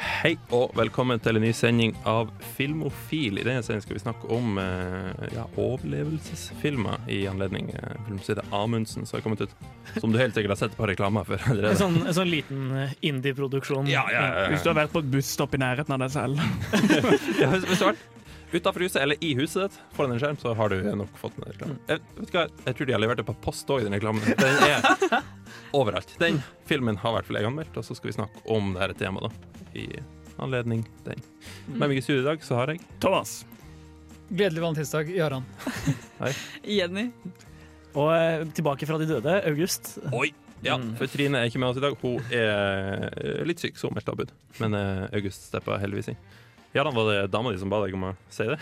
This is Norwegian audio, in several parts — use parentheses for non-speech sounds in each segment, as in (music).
Hei og velkommen til en ny sending av Filmofil. I denne sendingen skal vi snakke om eh, ja, overlevelsesfilmer i anledning eh, filmstedet Amundsen som har kommet ut. Som du helt sikkert har sett på reklamer for En sånn, en sånn liten eh, indie-produksjon. Ja, ja, ja, Hvis du har vært på et busstopp i nærheten av deg selv. (laughs) ja, hvis, hvis du har vært utafor huset eller i huset ditt foran en skjerm, så har du nok fått med reklame. Jeg, vet hva? jeg tror de har levert det på post òg, den reklamen. Den er (laughs) overalt. Den filmen har i hvert fall jeg anmeldt, og så skal vi snakke om dette temaet da, i anledning den. Med meg i studio i dag så har jeg Thomas. Gledelig valentinsdag, Jaran. (laughs) Jenny. Og eh, tilbake fra de døde, August. Oi! Ja, Mm. for Trine er ikke med oss i dag. Hun er eh, litt syk, så hun meldte avbud. Men eh, August steppa heldigvis inn. Ja, da var det dama di som ba deg om å si det?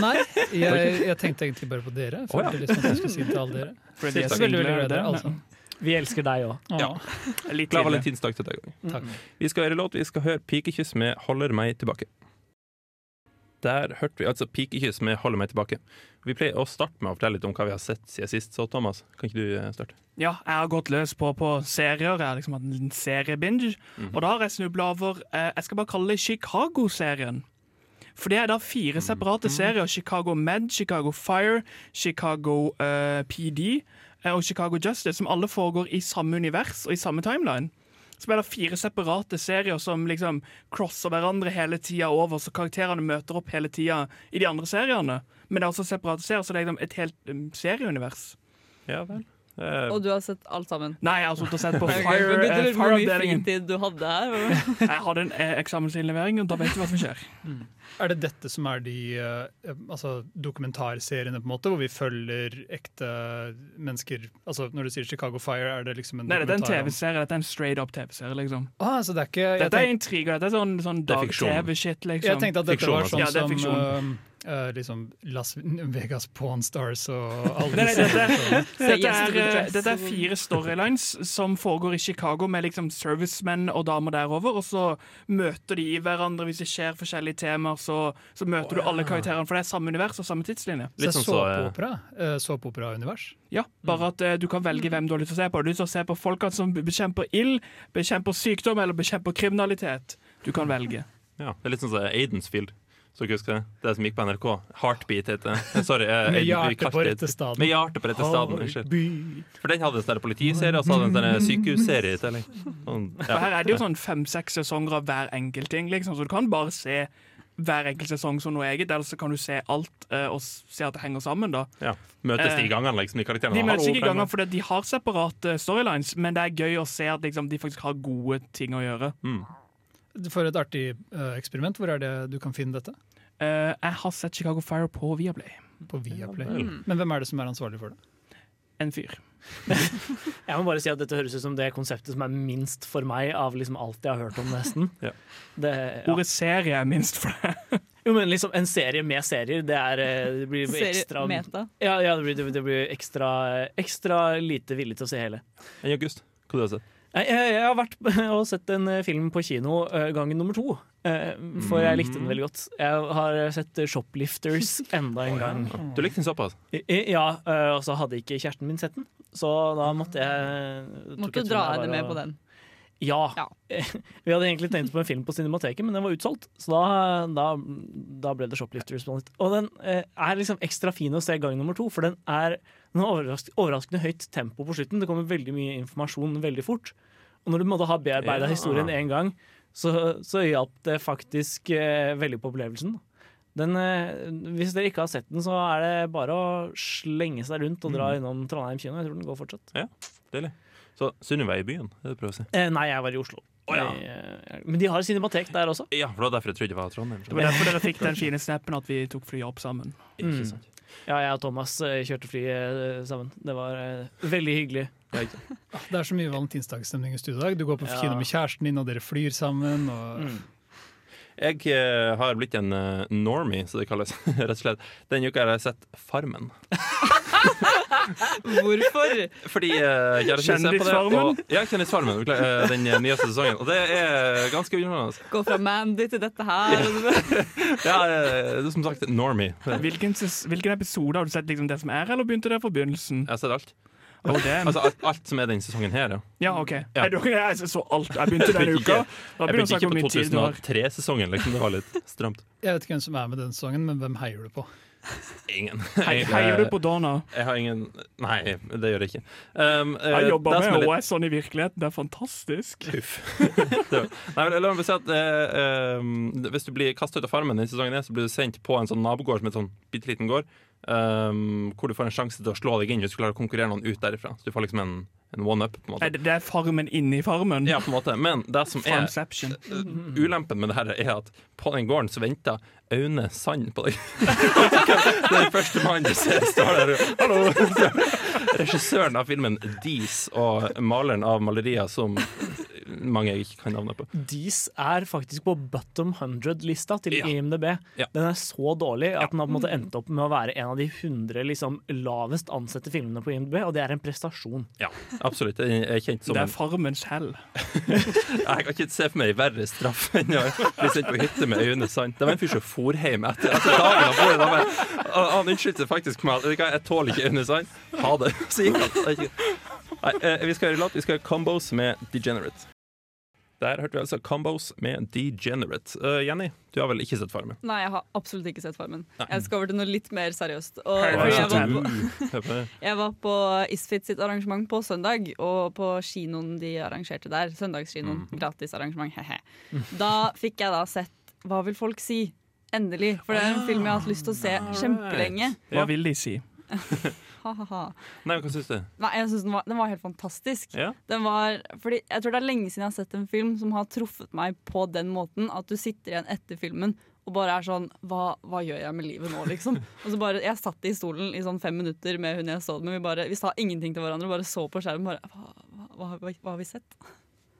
Nei, jeg, jeg tenkte egentlig bare på dere. For Å, ja. liksom at jeg skulle si til alle dere. (laughs) Fordi det er Så veldig, veldig glad i dere, altså. Vi elsker deg òg. Ja. Glad valentinsdag til deg òg. Vi skal høre låt. Vi skal høre 'Pikekyss' med 'Holder meg tilbake'. Der hørte vi altså 'Pikekyss' med 'Holder meg tilbake'. Vi pleier å starte med å fortelle litt om hva vi har sett siden sist. Så Thomas, kan ikke du eh, starte? Ja, jeg har gått løs på, på serier. Jeg har liksom hatt en liten seriebinge. -hmm. Og da har jeg snubla over eh, Jeg skal bare kalle det Chicago-serien. For det er da fire separate serier. Chicago Med, Chicago Fire, Chicago eh, PD eh, og Chicago Justice, som alle foregår i samme univers og i samme timeline. Er det fire separate serier som liksom crosser hverandre hele tida over, så karakterene møter opp hele tida i de andre seriene. Men det er også separate serier, så det er liksom et helt um, serieunivers. Ja vel. Eh, Og du har sett alt sammen. Nei, jeg har sittet og sett på Fire, men eh, du Fire-avdelingen. du hadde her? (laughs) Jeg hadde en eh, eksamensinnlevering, og da vet du hva som skjer. Er det dette som er de eh, altså dokumentarseriene, på en måte, hvor vi følger ekte mennesker? Altså Når du sier Chicago Fire, er det liksom en Nei, dette er en TV-serie. Dette er en straight up TV-serie, liksom. Ah, så det er ikke Dette er intriger. Dette er sånn, sånn Det dag-TV-shit, liksom. Jeg tenkte at dette Fiksjon, var altså. sånn Ja, det er som eh, eh, liksom Las Vegas Pawn Stars og (laughs) alle Nei, nei, disse dette, dette, er, dette er fire storylines som foregår i Chicago med liksom servicemenn og damer derover, og så møter de hverandre hvis det skjer forskjellige temaer, så, så møter du alle karakterene, for det er samme univers og samme tidslinje. Litt sånn såpeopera. eh, Såpeopera-univers. Ja, bare at uh, du kan velge hvem du har lyst til å se på. Du har lyst til å se på folk som bekjemper ild, bekjemper sykdom eller bekjemper kriminalitet. Du kan velge. ja, det er litt sånn som Aidensfield. Så ikke husker det? Det som gikk på NRK. Heartbeat heter det. Eh, Sorry. eh, Med Aiden- hjertet på rette staden. Med hjertet på rette staden. For den hadde en sånn politiserie, og så hadde den en sånn sykehusserie i tillegg. Sånn, For her er det jo sånn fem-seks sesonger av hver enkelt ting, liksom, så du kan bare se hver enkelt sesong som noe eget, eller så kan du se alt eh, og se at det henger sammen. da. ja. Møtes de i Eh, gangene, liksom? De karakterene De møtes ikke i gangene, for de har separate storylines, men det er gøy å se at liksom, de faktisk har gode ting å gjøre. Mm. For et artig uh, eksperiment. Hvor er det du kan finne dette? Uh, jeg har sett Chicago Fire på Viaplay. På Viaplay. Mm. Men hvem er det som er ansvarlig for det? En fyr. (laughs) Jeg må bare si at dette høres ut som det konseptet som er minst for meg av liksom alt jeg har hørt om, nesten. Ja. Det, ja. Ordet serie er minst for deg. (laughs) Jo, men liksom en serie med serier, det er eh, Det blir ekstra Meta. Ja, ja det, blir, det blir ekstra, ekstra lite villig til å se hele. Enn August, hva har du sett? Jeg, har vært (laughs) og sett en eh, film på kino eh, gangen nummer to. eh, For jeg likte den veldig godt. Jeg har sett 'Shoplifters' (laughs) enda en gang. Du likte den såpass? Ja, og så hadde ikke kjæresten min sett den. Så da måtte jeg Måtte du dra henne med på den. Ja. Ja. (laughs) Vi hadde egentlig tenkt på en film på Cinemateket, men den var utsolgt. Så da, da, da ble det Shoplifters. Og den er liksom ekstra fin å se gang nummer to, for den er den har overras overraskende høyt tempo på slutten. Det kommer veldig mye informasjon veldig fort. Og når du måtte ha bearbeida Ja. historien én gang, så, så hjalp det faktisk eh, veldig på opplevelsen. Den, eh, hvis dere ikke har sett den, så er det bare å slenge seg rundt og dra innom Trondheim kino. Jeg tror den går fortsatt. Deilig. Så Sunniva er i byen, det er det du prøver å si? Eh, nei, jeg var i Oslo. Oh, ja. jeg, Men de har cinematek der også. Ja, for det var derfor jeg trodde det var Trondheim. Det var derfor dere fikk den fine snappen at vi tok flyet opp sammen. Ikke Mm. sant. Ja, jeg og Thomas eh, kjørte fly eh, sammen. Det var eh, veldig hyggelig. (laughs) Det er så mye valentinsdagsstemning i studio i dag. Du går på Ja. kino med kjæresten din, og dere flyr sammen. Og Mm. Jeg uh, har blitt en uh, normie, så det kalles. (laughs) rett og slett. Denne uka har jeg sett Farmen. (laughs) Hvorfor? Fordi uh, Kjendisfarmen? Ja, Kjendisfarmen. eh, Den nyeste sesongen. Og det er ganske underholdende. Gå fra Mandy til dette her. Ja, uh, det er som sagt Normie. Hvilken, hvilken episode har du sett liksom det som er, eller begynte det fra begynnelsen? Jeg har sett alt. Oh. Altså alt, alt som er denne sesongen her, ja. ja, OK. Ja. Jeg, jeg så alt. Jeg begynte (laughs) denne uka. Jeg begynte ikke på mye tid du har. 2003-sesongen, liksom. Det var litt stramt. (laughs) jeg vet ikke hvem som er med den sesongen, men hvem heier du på? Ingen. Hei, Jeg, heier du eh, på Dana? Jeg har ingen Nei, det gjør jeg ikke. Um, eh, Jeg jobber er med litt- OS sånn i virkeligheten. Det er fantastisk. Uff. (laughs) Nei, men la meg si at uh, um, Hvis du blir kastet ut av farmen denne sesongen, så blir du sendt på en sånn nabogård som er en sånn bitte liten gård, um, hvor du får en sjanse til å slå deg inn hvis du klarer å konkurrere noen ut derifra. Så du får liksom en, en one-up. på en måte Det er Farmen inni Farmen. Ja, på en måte Men det som er uh, ulempen med det her, er at på den gården så venter Aune Sand på deg. (laughs) det er den første mannen du ser står der. Hallo! (laughs) Regissøren av filmen Dis og maleren av malerier som mange jeg ikke kan navnet på. Dis er faktisk på bottom 100-lista til Ja. IMDb. Ja. Den er så dårlig at den har på en måte endt opp med å være en av de 100 liksom, lavest ansette filmene på IMDb, og det er en prestasjon. Ja, absolutt. Jeg jeg Det er Farmens (laughs) hell. Jeg kan ikke se for meg verre straff enn å bli sendt på hytte med øynene Sand. Det var en fyr som for hjem etter, etter dagen han for. da Han han unnskyldte faktisk med at «Vet du hva, jeg tåler ikke øynene Sand. Ha det. Så gikk han. Nei, eh, vi skal gjøre låt. Vi skal gjøre Combos med Degenerate. Der hørte vi altså Combos med Degenerate. Uh, Jenny, du har vel ikke sett Farmen? Nei, jeg har absolutt ikke sett Farmen. Nei. Jeg skal over til noe litt mer seriøst. Og, jeg, var på, (laughs) jeg var på Isfit sitt arrangement på søndag, og på kinoen de arrangerte der, søndagskinoen, Mm. gratis arrangement, he-he. Da fikk jeg da sett Hva vil folk si? Endelig. For det er en film jeg har hatt lyst til å se kjempelenge. Hva vil de si? (laughs) Ha-ha-ha. Nei, hva syns du? Nei, jeg synes den var, den var helt fantastisk. Ja? Den var, fordi jeg tror det er lenge siden jeg har sett en film som har truffet meg på den måten at du sitter igjen etter filmen og bare er sånn Hva, hva gjør jeg med livet nå, liksom? (laughs) Og så bare, Jeg satt i stolen i sånn fem minutter med hun jeg så det med. Vi, bare, vi sa ingenting til hverandre, bare så på skjermen. Bare, hva, hva, hva, hva har vi sett?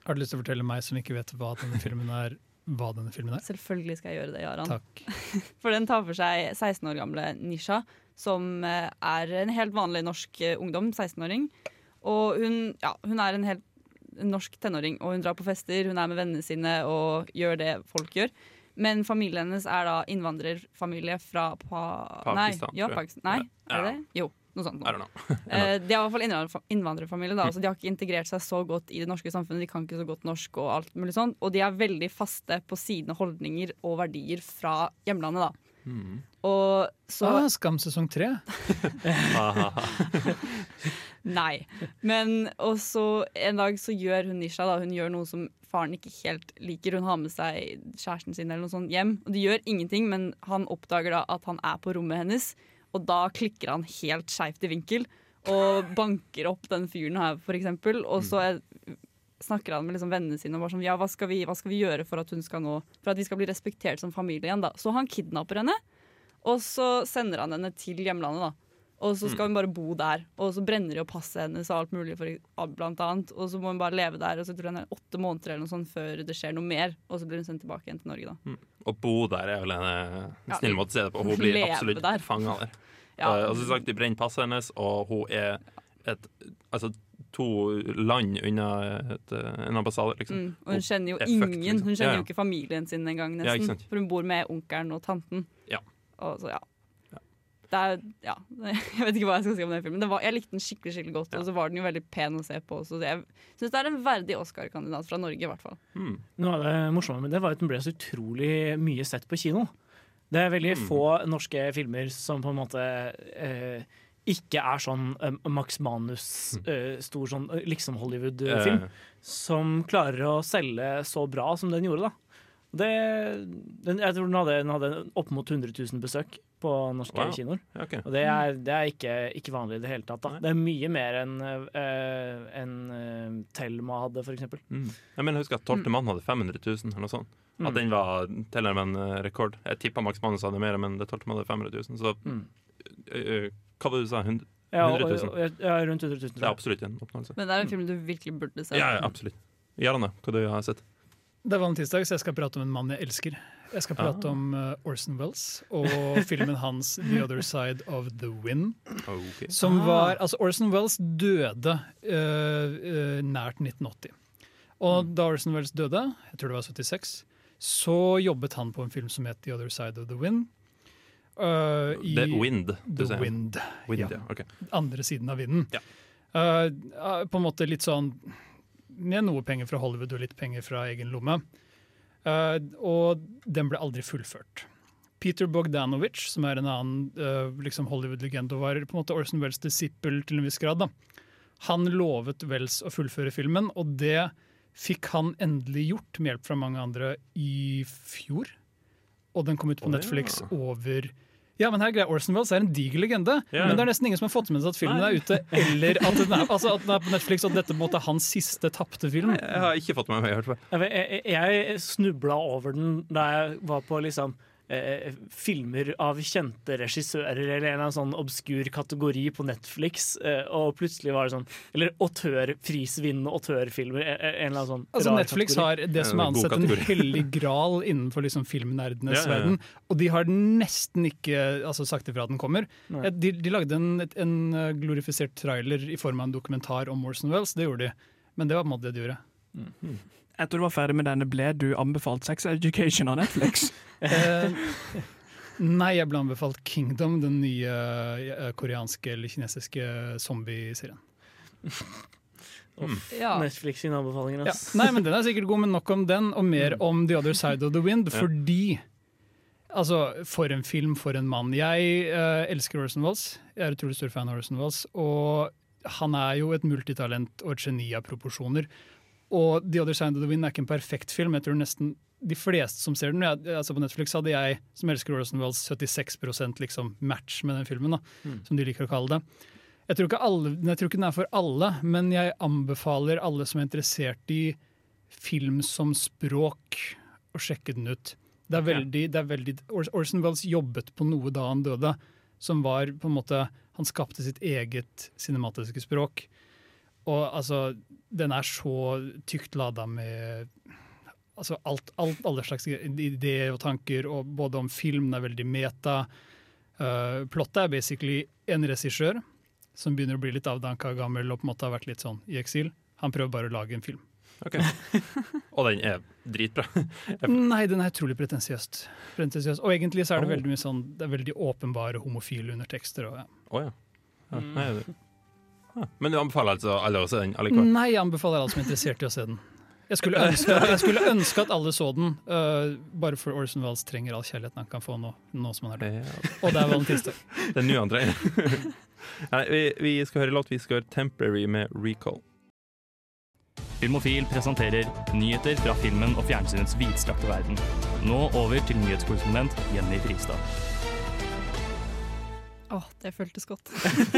Har du lyst til å fortelle meg som ikke vet hva denne filmen er, hva denne filmen er? Selvfølgelig skal jeg gjøre det, Jaran. Takk. (laughs) For den tar for seg 16 år gamle Nisha, som eh, er en helt vanlig norsk eh, ungdom, 16-åring. Og hun, ja, hun er en helt norsk tenåring, og hun drar på fester, hun er med vennene sine og gjør det folk gjør. Men familien hennes er da innvandrerfamilie fra pa Pakistan, Nei, ja. Pakistan. Nei, Ja. er det? det? Jo, noe sånt. Know. (laughs) Eh, de er i hvert fall innvandrerfamilie, da, så de har ikke integrert seg så godt i det norske samfunnet. De kan ikke så godt norsk og alt mulig sånt Og de er veldig faste på sine holdninger og verdier fra hjemlandet, da. Og så Ah, Skam sesong tre. (laughs) Nei. Men også en dag så gjør hun Nisha da, hun gjør noe som faren ikke helt liker. Hun har med seg kjæresten sin eller noe sånt hjem. Og de gjør ingenting, men han oppdager da at han er på rommet hennes. Og da klikker han helt skeivt i vinkel og banker opp den fyren her, for eksempel. Og så er, snakker han med liksom vennene sine og bare sånn Ja, hva skal, vi, hva skal vi gjøre for at hun skal nå For at vi skal bli respektert som familie igjen, da. Så han kidnapper henne, og så sender han henne til hjemlandet, da. Og så skal hun bare bo der. Og så brenner de opp passet hennes og alt mulig, for, blant annet. Og så må hun bare leve der, og så tror jeg det er åtte måneder eller noe sånt før det skjer noe mer. Og så blir hun sendt tilbake igjen til Norge, da. Å bo der er vel en snill Ja, måte å se det på. Hun blir absolutt der. fanga der. Ja. Eh, og som sagt, De brenner passet hennes, og hun er et, altså, to land unna et, en ambassade. liksom. Mm. Og hun kjenner jo effekt, ingen. liksom. Hun kjenner Ja, ja. jo ikke familien sin engang, Ja, ikke nesten. sant. for hun bor med onkelen og tanten. Ja. Og så, ja. Det er, ja. (laughs) Jeg vet ikke hva jeg skal si om den filmen. Det var, jeg likte den skikkelig skikkelig godt, og så var den jo veldig pen å se på. Så jeg syns det er en verdig Oscar-kandidat fra Norge, i hvert fall. Mm. Noe av det morsomme med det var at den ble så utrolig mye sett på kino. Det er veldig Mm. få norske filmer som på en måte eh, ikke er sånn eh, Max Manus, eh, stor sånn eh, liksom Hollywood-film, uh. som klarer å selge så bra som den gjorde, da. Det, den, jeg tror den hadde, den hadde opp mot 100 000 besøk på norske Wow. kinoer. Okay. Og det er, det er ikke, ikke vanlig i det hele tatt. Da. Det er mye mer enn uh, en, eh, Thelma hadde, eksempel. Mm. Jeg mener, husker at 12. mann hadde 500 000, eller noe sånt. At Mm. den var tilnærmet en rekord. Jeg tippa Max Manus hadde mer, men det 12. mann hadde 500 000. Så Mm. Eh, eh, hva var det du sa? 100 Ja, og, 000. og, ja, rundt 100 000. Det er absolutt en oppnåelse. Men det er en film du virkelig burde se. Ja, ja, absolutt. Gjerne, hva du har sett. Det er valentinsdag, så jeg skal prate om en mann jeg elsker. Jeg skal prate Ah. om uh, Orson Wells og (laughs) filmen hans 'The Other Side of the Wind'. Okay. Som Ah. var, altså Orson Wells døde uh, uh, nært 1980. Og Mm. da Orson Wells døde, jeg tror det var 76, så jobbet han på en film som het 'The Other Side of the Wind'. Uh, i er Wind. The sier. Wind. Wind ja. ja. okay. Andre siden av vinden. Ja. Uh, på en måte litt sånn med noe penger fra Hollywood og litt penger fra egen lomme. Uh, og den ble aldri fullført. Peter Bogdanovich, som er en annen liksom Hollywood-legende, og var på en måte Orson Wells' disippel til en viss grad. Da. Han lovet Wells å fullføre filmen, og det fikk han endelig gjort med hjelp fra mange andre i fjor. Og den kom ut på. Netflix over ja, men her greier Orson Welles er en diger legende, yeah. men det er nesten ingen som har fått med seg at filmen er ute, eller at den er, altså at den er på Netflix, og at dette er hans siste tapte film. Jeg har ikke fått med meg i hvert fall. Jeg, jeg, jeg snubla over den da jeg var på liksom eh, filmer av kjente regissører eller en eller annen sånn obskur kategori på Netflix, eh, og plutselig var det sånn Eller autørprisvinnende autørfilmer. eh, En eller annen sånn Altså rar Netflix kategori. har det som er ansett en hellig gral innenfor liksom filmnerdenes Ja, ja, ja. verden, og de har nesten ikke altså, sagt ifra at den kommer. De, de lagde en, en eh, glorifisert trailer i form av en dokumentar om Morrison Wells, det gjorde de. Men det var på en måte det de gjorde. Etter du var ferdig med denne, ble du anbefalt Sex Education av Netflix? (laughs) (laughs) Eh, nei, jeg ble anbefalt Kingdom, den nye eh, koreanske eller kinesiske zombieserien. Ja. Netflix sine anbefalinger. Ja. Nei, men den er sikkert god, men nok om den, og mer om The Other Side of the Wind, Ja. fordi Altså, for en film, for en mann. Jeg uh, elsker Orson Wells. Jeg er utrolig stor fan av Orson Wells. Og han er jo et multitalent og et geni av proporsjoner. Og The Other Side of the Wind er ikke en perfekt film. Jeg tror nesten de fleste som ser den jeg, altså På Netflix hadde jeg, som elsker Orson Wells, 76% liksom match med den filmen, da, som de liker å kalle det. Jeg tror, alle, jeg tror ikke den er for alle, men jeg anbefaler alle som er interessert i film som språk, å sjekke den ut. Det er veldig, det er veldig Orson Wells jobbet på noe da han døde, som var på en måte Han skapte sitt eget cinematiske språk. Og altså, den er så tykt lada med altså alt, alt, alle slags ideer og tanker, og både om film, den er veldig meta. Uh, plottet er basically en regissør som begynner å bli litt avdanka gammel og på en måte har vært litt sånn i eksil. Han prøver bare å lage en film. Ok. (laughs) Og den er dritbra. (laughs) Nei, den er utrolig pretensiøst. pretensiøs. Og egentlig så er det Oh. veldig mye sånn Det er veldig åpenbare homofile undertekster. Og, ja. Oh, ja. ja. Nei, det. Men du anbefaler altså alle å se den allikevel? Nei, jeg anbefaler alle som er interessert i å se den. Jeg skulle ønske, jeg skulle ønske at alle så den, uh, bare for Orson Wells trenger all kjærligheten han kan få nå, nå som han er død. Ja. Og det (laughs) er valentinsdag. Det er andre. Nei, vi, vi skal høre låt. Vi skal høre 'Temporary' med Recall. Filmofil presenterer nyheter fra filmen og fjernsynets vidstrakte verden. Nå over til nyhetskorrespondent Jenny Fristad. Åh, det føltes godt.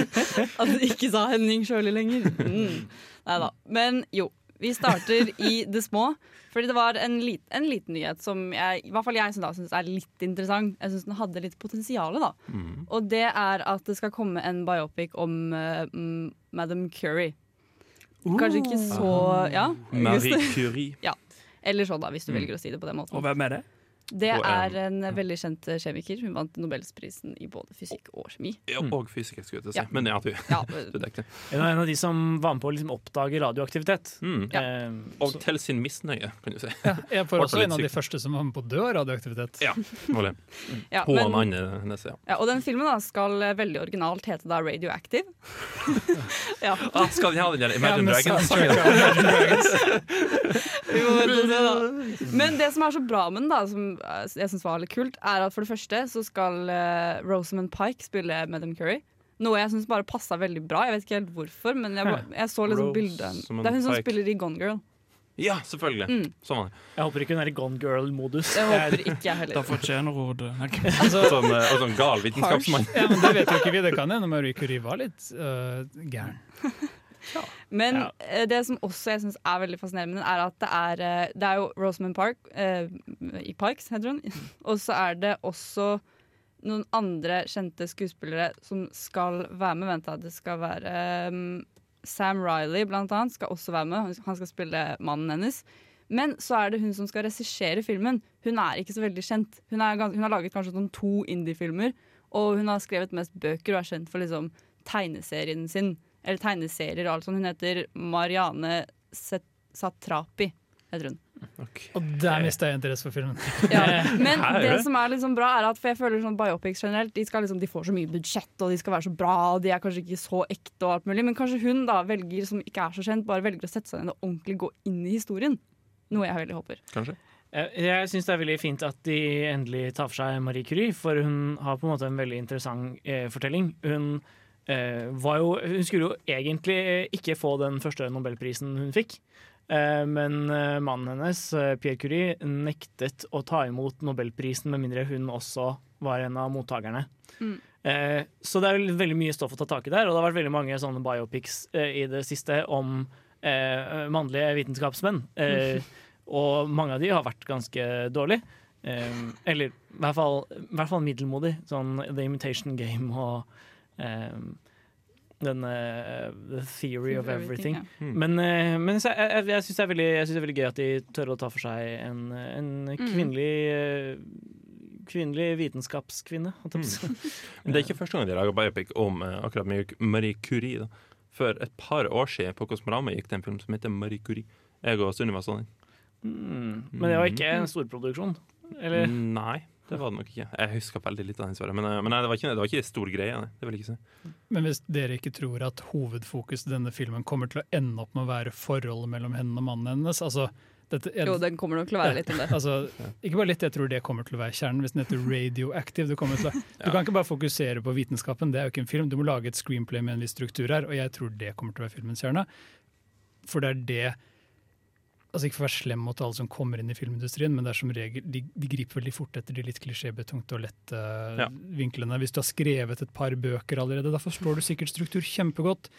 (laughs) At du ikke sa Henning Sjøli lenger. Mm. Nei da. Men jo, vi starter i det små. Fordi det var en, lit, en liten nyhet som jeg, i hvert fall jeg syns er litt interessant. Jeg syns den hadde litt potensial. da. Mm. Og det er at det skal komme en biopic om uh, Madam Curie. Kanskje ikke så Ja. Marie Curie. (laughs) Ja. Eller sånn, da, hvis du Mm. velger å si det på den måten. Og hvem er det? Det er en veldig kjent kjemiker. Hun vant Nobelsprisen i både fysikk og kjemi. Ja, og fysikk, skulle jeg til å si. Ja. Men ja, du, Ja, du (laughs) dekket det. En av, de som var med på å liksom oppdage radioaktivitet. Mm. Ja. Eh, Og så- til sin misnøye, kan du si. Ja, jeg var også en av de første som var med på å dø av radioaktivitet. Ja, Molly. (laughs) ja, men- Anne hennes, ja. Ja, og den filmen da skal eh, veldig originalt hete da Radioactive. (laughs) ja, Ah, skal den ha den der Imagine Dragons-sangen? vi må vente da. Men det som er så bra med den, da, som eh, jeg synes var litt kult, er at for det første så skal uh, Rosamund Pike spille Madam Curry. Noe jeg syns bare passa veldig bra. Jeg vet ikke helt hvorfor, men jeg, jeg så liksom bildet. Det er hun som Pike. spiller i Gone Girl. Ja, selvfølgelig. Mm. Sånn jeg håper ikke hun er i Gone Girl-modus. Jeg håper ikke jeg Da heller. fortjener hun det. (laughs) altså, Sånn, eh, og sånn gal vitenskapsmann. Ja, men Det vet jo ikke vi. Det kan hende Marie Curie var litt uh, gæren. (laughs) Men Ja. eh, det som også jeg synes er veldig fascinerende er at det er, eh, det er jo Rosamund Park eh, i Parks, heter hun. (laughs) Og så er det også noen andre kjente skuespillere som skal være med. Vent, da. Det skal være um, Sam Riley, blant annet, skal også være med. Han skal spille mannen hennes. Men så er det hun som skal regissere filmen. Hun er ikke så veldig kjent. Hun, er, hun har laget kanskje sånn to indie-filmer, og hun har skrevet mest bøker og er kjent for liksom tegneserien sin. Eller tegneserier og alt sånt. Hun heter Mariane Set- Satrapi, heter hun. Og der mista jeg interesse for filmen. (laughs) Ja. (laughs) Men det som er liksom bra, er at for jeg føler sånn biopics generelt de, skal liksom, de får så mye budsjett, og de skal være så bra, og de er kanskje ikke så ekte, og alt mulig. Men kanskje hun da velger, som ikke er så kjent, bare velger å sette seg ned og ordentlig gå inn i historien. Noe jeg veldig håper. Kanskje? Jeg, jeg syns det er veldig fint at de endelig tar for seg Marie Curie, for hun har på en måte en veldig interessant eh, fortelling. Hun, eh, var jo, hun skulle jo egentlig ikke få den første nobelprisen hun fikk. Eh, men eh, mannen hennes, eh, Pierre Curie, nektet å ta imot nobelprisen med mindre hun også var en av mottakerne. Mm. Eh, så det er veldig mye stoff å ta tak i der, og det har vært veldig mange sånne biopics eh, i det siste om eh, mannlige vitenskapsmenn. Mm. (laughs) og mange av de har vært ganske dårlige. Eh, eller i hvert fall, i hvert fall middelmodig. Sånn The Imitation Game og eh, den uh, The Theory of Everything. ja. Hmm. Men, uh, men jeg, jeg, jeg syns det, er veldig- synes det er veldig gøy at de tør å ta for seg en, en kvinnelig uh, Kvinnelig vitenskapskvinne. si. (laughs) Men det er ikke første gang de lager biopic om uh, akkurat Marie- Marie Curie. Da. For et par år siden på Kosmorama gikk det en film som heter Marie Curie. Jeg og Sunniva så den. Mm. Men det var ikke en storproduksjon? Eller? Nei, det var det nok ikke. Jeg husker veldig litt av den, svaret. Men, eh, men nei, det var ikke, det var ikke en stor greie. Nei. Det vil jeg ikke si. Men hvis dere ikke tror at hovedfokus i denne filmen kommer til å ende opp med å være forholdet mellom henne og mannen hennes altså, dette, jeg, Jo, den kommer nok til å være litt om det. altså, Ikke bare litt, jeg tror det kommer til å være kjernen. Hvis den heter Radioactive Du, til å, (laughs) Du Ja. kan ikke bare fokusere på vitenskapen, det er jo ikke en film. Du må lage et screenplay med en viss struktur her, og jeg tror det kommer til å være filmens kjerne. For det er det Altså Ikke for å være slem mot alle som kommer inn i filmindustrien, men det er som regel, de, de griper veldig fort etter de litt klisjébetungte og lette Ja. vinklene. Hvis du har skrevet et par bøker allerede, da forstår du sikkert struktur kjempegodt.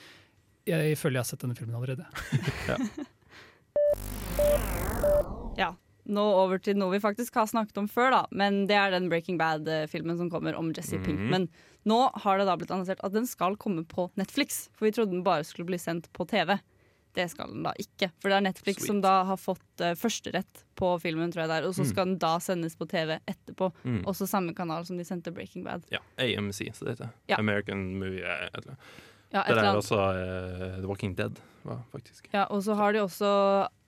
Jeg føler jeg har sett denne filmen allerede. (laughs) (laughs) Ja. Nå over til noe vi faktisk har snakket om før, da. Men det er den Breaking Bad-filmen som kommer om Jesse Mhm. Pinkman. Nå har det da blitt annonsert at den skal komme på Netflix, for vi trodde den bare skulle bli sendt på TV. Det skal den da ikke. For det er Netflix Sweet. som da har fått uh, førsterett på filmen, tror jeg det er. Og så Mm. skal den da sendes på TV etterpå. Mm. Også samme kanal som de sendte Breaking Bad. Ja, AMC, så det heter Ja. American Movie eh, et eller. Ja, et Det der er også uh, The Walking Dead, var faktisk. Ja, og så har de også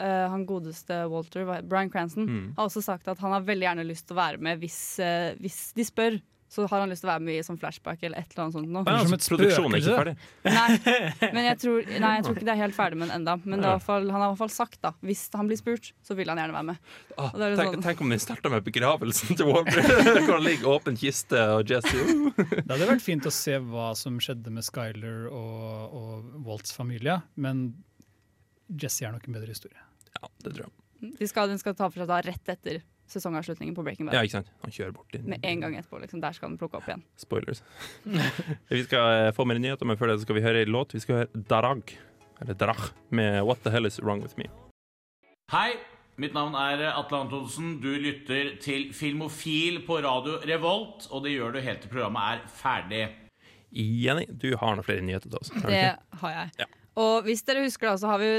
uh, han godeste Walter, Brian Cranston, Mm. har også sagt at han har veldig gjerne lyst til å være med hvis, eh, hvis de spør. Så har han lyst til å være med i sånn flashback eller et eller annet sånt. Nå. Ja, som altså, et produksjonen er ikke ferdig. Nei, men jeg tror, nei, jeg tror ikke det er helt ferdig med den enda. Men det er fall, han har i hvert fall sagt da hvis han blir spurt, så vil han gjerne være med. Ah, det er tenk, sånn- tenk om de starta med begravelsen til Walter. (laughs) Hvor han ligger åpen kiste og Jesse. (laughs) Det hadde vært fint å se hva som skjedde med Skyler og, og Walts familie, men Jesse er nok en bedre historie. Ja, det tror jeg. De skal, den skal ta for seg da rett etter sesongavslutningen på Breaking Bad. Ja, ikke sant? Han kjører bort inn. Med en gang etterpå. Liksom. Der skal han plukke opp igjen. Spoilers. (laughs) vi skal eh, få mer nyheter, men før det skal vi høre en låt. Vi skal høre Darag, eller Darag, med What The Hell Is Wrong With Me. Hei, mitt navn er Atle Antonsen. Du lytter til Filmofil på radio Revolt, og det gjør du helt til programmet er ferdig. Jenny, du har noen flere nyheter til oss. Det har jeg. Ja. Og hvis dere husker da, så har vi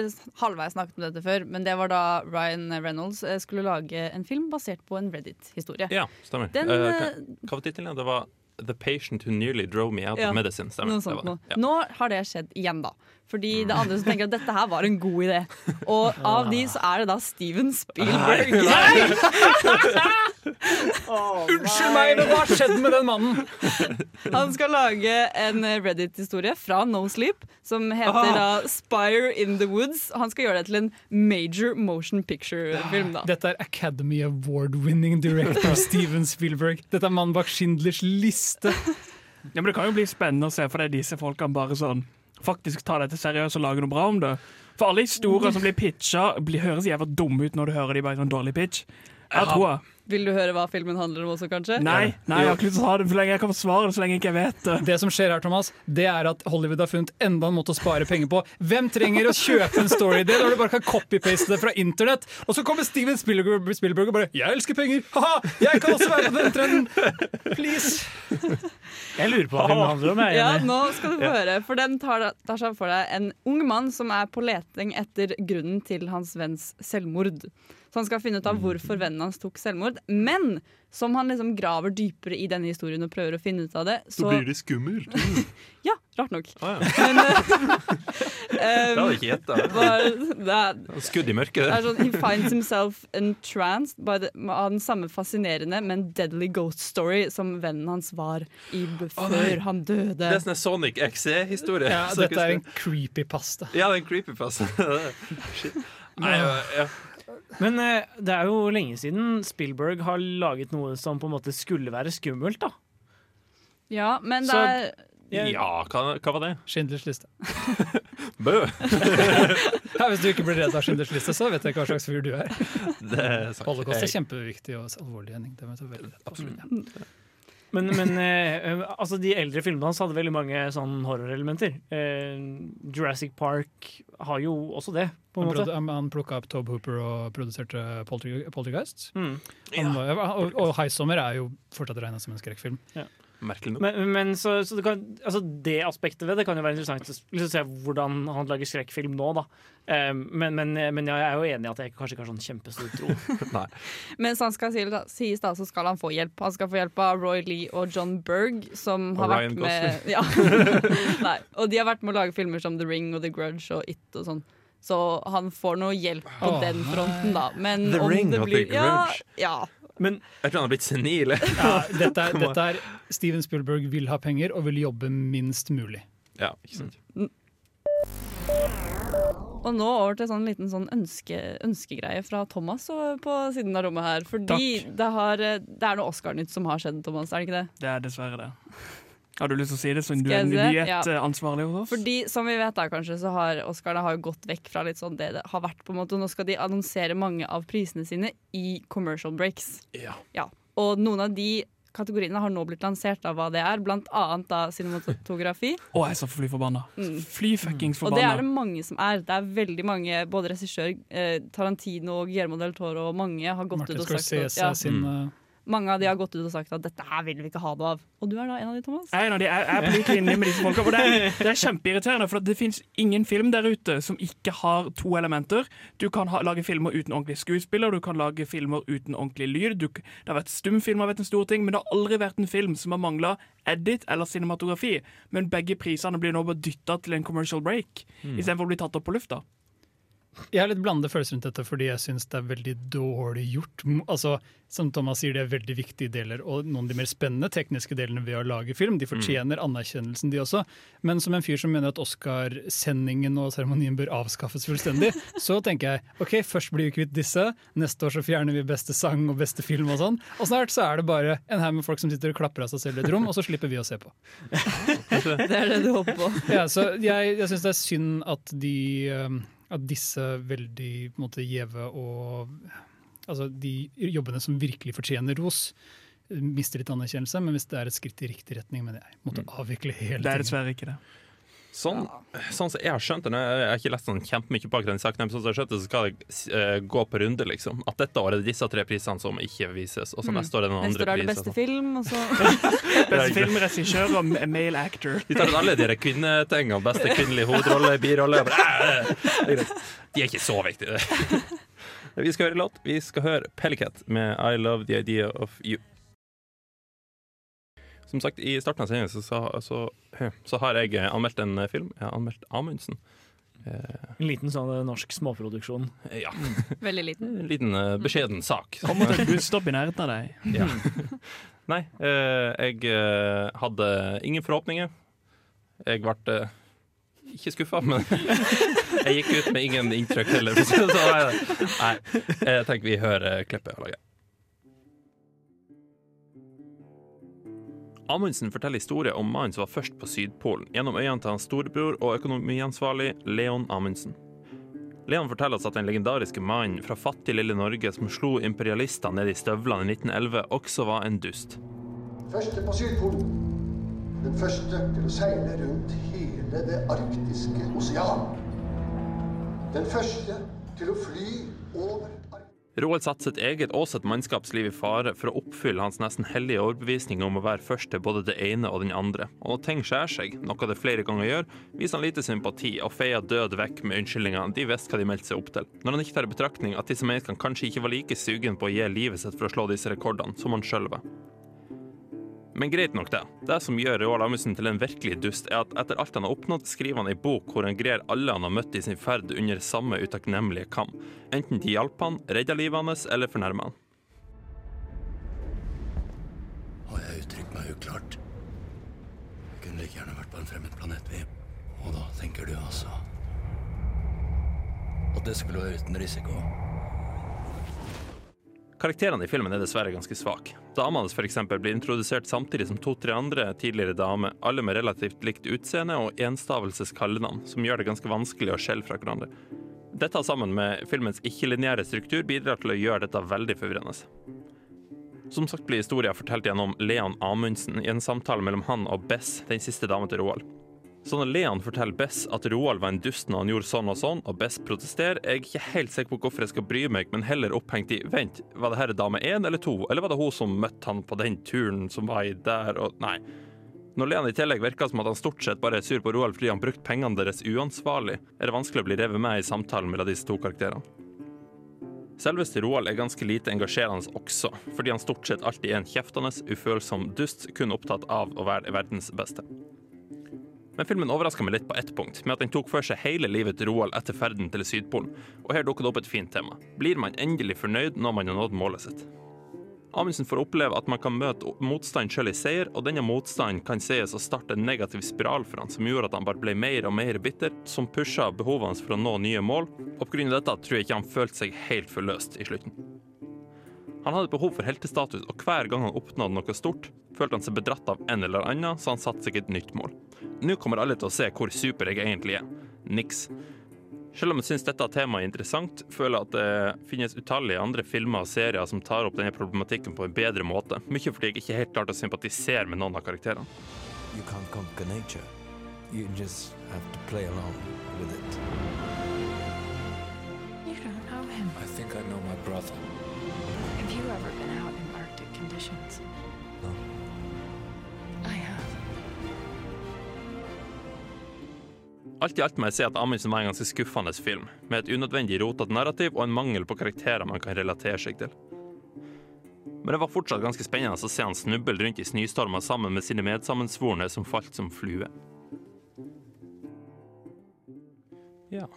halvveis snakket om dette før, men det var da Ryan Reynolds eh, skulle lage en film basert på en Reddit-historie. Ja, stemmer. Den, eh, hva- hva var tittelen? Det var The Patient Who Nearly Drove Me Out Ja, of Medicine. Stemmer. Noe Det sånt var. Ja. Nå har det skjedd igjen, da. Fordi det er andre som tenker at dette her var en god idé. Og (laughs) av de så er det da Steven Spielberg. (laughs) Unnskyld meg, men hva har skjedd med den mannen? (laughs) Han skal lage en Reddit-historie fra No Sleep som heter da Spire in the Woods. Han skal gjøre det til en major motion picture-film. da Dette er Academy Award-winning director Steven Spielberg. Dette er mannen bak Schindlers liste. Ja, men Det kan jo bli spennende å se, for det er disse folkene bare sånn faktisk tar dette seriøst og lager noe bra om det. For alle historier som blir pitcha, høres jævla dumme ut når du hører de bare i en dårlig pitch. Jeg tror jeg. Vil du høre hva filmen handler om også, kanskje? Nei, nei, jeg har ikke lyst til å ha det for lenge. Jeg kan forsvare det så lenge jeg ikke vet det. Det som skjer her, Thomas, det er at Hollywood har funnet enda en måte å spare penger på. Hvem trenger å kjøpe en story Det når du bare kan copy-paste det fra internett? Og så kommer Steven Spielberg, Spielberg og bare 'Jeg elsker penger! Ha-ha! Jeg kan også være på den trenden! Please!' Jeg lurer på hva filmen handler om. Jeg, Ja, nå skal du få høre. For den tar, tar seg for deg en ung mann som er på leting etter grunnen til hans venns selvmord. Så han skal finne ut av hvorfor vennen hans tok selvmord. Men som han liksom graver dypere i denne historien og prøver å finne ut av det, så blir det skummelt. (laughs) Ja, rart nok. Ah, ja. (laughs) Men (laughs) Det eh, hadde um, jeg ikke gjetta. det Skudd i mørket. det er sånn He finds himself entranced by the, av den samme fascinerende, men deadly ghost story som vennen hans var i før nei. han døde. Det er sånn Sonic XE-historie. Ja, dette er en creepypasta. Ja, det er en creepypasta. Shit. Nei, ja, ja. Men eh, det er jo lenge siden Spielberg har laget noe som på en måte skulle være skummelt. da Ja, men det Så- er Jeg- ja hva, hva var det? Schindlers liste. (laughs) Bø. (laughs) Ja, hvis du ikke blir redd av Schindlers liste, så vet jeg ikke hva slags fyr du er. Det er sant. Holocaust er Jeg- kjempeviktig og alvorlig. Henning. Det vet jeg veldig rett på. Ja. Men, men eh, altså de eldre filmene hans hadde veldig mange sånn horrorelementer. Eh, Jurassic Park har jo også det, på en Han, måte. han- han plukka opp Tobe Hooper og produserte Poltergeist. Mm. Han var, og, og High Summer er jo fortsatt regna som en skrekkfilm. Merkelig nok. Men, men så, så det, kan, altså det aspektet ved det kan jo være interessant å liksom se hvordan han lager skrekkfilm nå, da. Eh, men, men, men jeg er jo enig i at jeg kanskje ikke har sånn kjempestor tro. (laughs) Mens han skal sies da, så skal han få hjelp. Han skal få hjelp av Roy Lee og John Berg, som Og har Ryan vært med (laughs) ja. (laughs) Nei. Og de har vært med å lage filmer som The Ring og The Grudge og It og sånn. Så han får noe hjelp på oh, den fronten, da. Men The om Ring det og The Grudge. ja, Grudge. ja. Men Jeg tror han har blitt senil. Ja, (laughs) dette, er, dette er Steven Spielberg vil ha penger og vil jobbe minst mulig. Ja, ikke sant. Og nå over til sånn liten sånn ønske, ønskegreie fra Thomas på siden av rommet her. Fordi det, har, eh, det er noe Oscar-nytt som har skjedd, Thomas. Er det ikke det? Det er dessverre det. Har du lyst til å si det, siden du Skal er nyhetsansvarlig? Ja. hos oss? Fordi som vi vet da kanskje, så har Oscarene har gått vekk fra litt sånn det det har vært. på en måte. Nå skal de annonsere mange av prisene sine i commercial breaks. Ja. ja. Og noen av de kategoriene har nå blitt lansert av hva det er, blant annet da cinematografi. (laughs) Å, jeg er så fly forbanna. Mm. Fly fuckings Og det er det mange som er. Det er veldig mange, både regissør eh, Tarantino og Guillermo del Toro og mange har gått Martin ut og sagt Scorsese at, ja, sin uh, Mange av de har gått ut og sagt at dette her vil vi ikke ha noe av. Og du er da en av de, Thomas? Jeg er en av de, jeg er på lik linje med disse folka. Og det, er, det er kjempeirriterende, for det fins ingen film der ute som ikke har to elementer. Du kan ha, lage filmer uten ordentlig skuespiller, du kan lage filmer uten ordentlig lyd. Du, det har vært Stumfilmer har vært en stor ting, men det har aldri vært en film som har mangla edit eller cinematografi. Men begge prisene blir nå bare dytta til en commercial break, istedenfor å bli tatt opp på lufta. Jeg har litt blandede følelser rundt dette, fordi jeg syns det er veldig dårlig gjort. Altså, Som Thomas sier, det er veldig viktige deler, og noen av de mer spennende tekniske delene ved å lage film. De fortjener anerkjennelsen, de også. Men som en fyr som mener at Oscar-sendingen og seremonien bør avskaffes fullstendig, (laughs) så tenker jeg ok, først blir vi kvitt disse, neste år så fjerner vi beste sang og beste film og sånn, og snart så er det bare en haug med folk som sitter og klapper av seg selv i et rom, og så slipper vi å se på. (laughs) Det er det du håper på. Ja, så jeg, jeg syns det er synd at de um, At disse veldig måte, gjeve og Altså de jobbene som virkelig fortjener ros, mister litt anerkjennelse. Men hvis det er et skritt i riktig retning, mener jeg måtte avvikle hele Det er dessverre ikke det. Sånn, sånn som jeg har skjønt det, jeg har ikke lest sånn kjempemye bak den saken, men sånn som jeg har skjønt det, så skal det eh, gå på runde, liksom. At dette året er det disse tre prisene som ikke vises, og så Mm. neste år er det noen Neste år andre er det priser. beste film, og så (laughs) Beste film, regissør og male actor. De tar ut alle de der kvinnetingene. Beste kvinnelige hovedrolle, birolle bare, "Æ, det er greit." De er ikke så viktige. (laughs) Vi skal høre låt. Vi skal høre Pellicat med I Love The Idea Of You. Som sagt, i starten av sendingen så, så, så, så har jeg eh, anmeldt en film. Jeg har anmeldt Amundsen. Eh, En liten sånn eh, norsk småproduksjon. ja, (laughs) veldig liten. en liten eh, beskjeden sak. Kom til et busstopp i nærheten av deg. Ja. (laughs) Nei, eh, jeg eh, hadde ingen forhåpninger. Jeg ble eh, ikke skuffa, men (laughs) jeg gikk ut med ingen inntrykk heller. Så, så nei, jeg tenker vi hører klippet jeg har. Amundsen forteller historie om mannen som var først på Sydpolen, gjennom øynene til hans storebror og økonomiansvarlig Leon Amundsen. Leon forteller oss at den legendariske mannen fra fattig lille Norge som slo imperialistene ned i støvlene i 1911, også var en dust. Første på Sydpolen. Den første til å seile rundt hele det arktiske osean. Den første til å fly over Roald satte sitt eget og sitt mannskapsliv i fare for å oppfylle hans nesten hellige overbevisning om å være først til både det ene og den andre. Og når ting skjærer seg, noe det flere ganger gjør, viser han lite sympati og feier død vekk med unnskyldninger de visste hva de meldte seg opp til. Når han ikke tar i betraktning at disse menneskene kanskje ikke var like sugen på å gi livet sitt for å slå disse rekordene som han sjøl var. Men greit nok, det. Det som gjør Roald Amundsen til en virkelig dust, er at etter alt han har oppnådd, skriver han ei bok hvor han greier alle han har møtt i sin ferd under samme utakknemlige kam. Enten de hjalp han, redda livet hans eller fornærma han. Har jeg uttrykt meg uklart? Jeg kunne like gjerne vært på en fremmed planet, vi. Og da tenker du altså At det skulle være uten risiko? Karakterene i filmen er dessverre ganske svake. Dama hans eksempel blir introdusert samtidig som to-tre andre tidligere damer, alle med relativt likt utseende og enstavelses kallenavn, som gjør det ganske vanskelig å skjelle fra hverandre. Dette sammen med filmens ikke-lineære struktur bidrar til å gjøre dette veldig forvirrende. Som sagt blir historien fortalt gjennom Leon Amundsen i en samtale mellom han og Bess, den siste dama til Roald. Så når Leon forteller Bess at Roald var en dust når han gjorde sånn og sånn, og Bess protesterer, er jeg ikke helt sikker på hvorfor jeg skal bry meg, men heller opphengt i Vent, var det her dame én eller to, eller var det hun som møtte han på den turen som var i der, og Nei. Når Leon i tillegg virker som at han stort sett bare er sur på Roald fordi han brukte pengene deres uansvarlig, er det vanskelig å bli revet med i samtalen mellom disse to karakterene. Selveste Roald er ganske lite engasjerende også, fordi han stort sett alltid er en kjeftende, ufølsom dust, kun opptatt av å være verdens beste. Men filmen overraska meg litt på ett punkt, med at den tok for seg hele livet til Roald etter ferden til Sydpolen, og her dukker det opp et fint tema. Blir man endelig fornøyd når man har nådd målet sitt? Amundsen får oppleve at man kan møte motstand selv i seier, og denne motstanden kan sies å starte en negativ spiral for han, som gjorde at han bare ble mer og mer bitter, som pusha behovene hans for å nå nye mål, og pga. dette tror jeg ikke han følte seg helt forløst i slutten. Han hadde behov for heltestatus, og hver gang han oppnådde noe stort, følte han seg bedratt av en eller annen, så han satte seg et nytt mål. Nå kommer alle til å se hvor super jeg egentlig er. Niks. Selv om jeg syns dette temaet er interessant, føler jeg at det finnes utallige andre filmer og serier som tar opp denne problematikken på en bedre måte. Mye fordi jeg ikke helt klarte å sympatisere med noen av karakterene. You can't conquer nature. You just have to play along with it. You don't know him. I think I know my brother. Arctic? No. I have. Alt i alt må jeg si at Amundsen var en ganske skuffende film, med et unødvendig rotete narrativ og en mangel på karakterer man kan relatere seg til. Men det var fortsatt ganske spennende å se han snuble rundt i snøstormer sammen med sine medsammensvorne som falt som flue. Ja.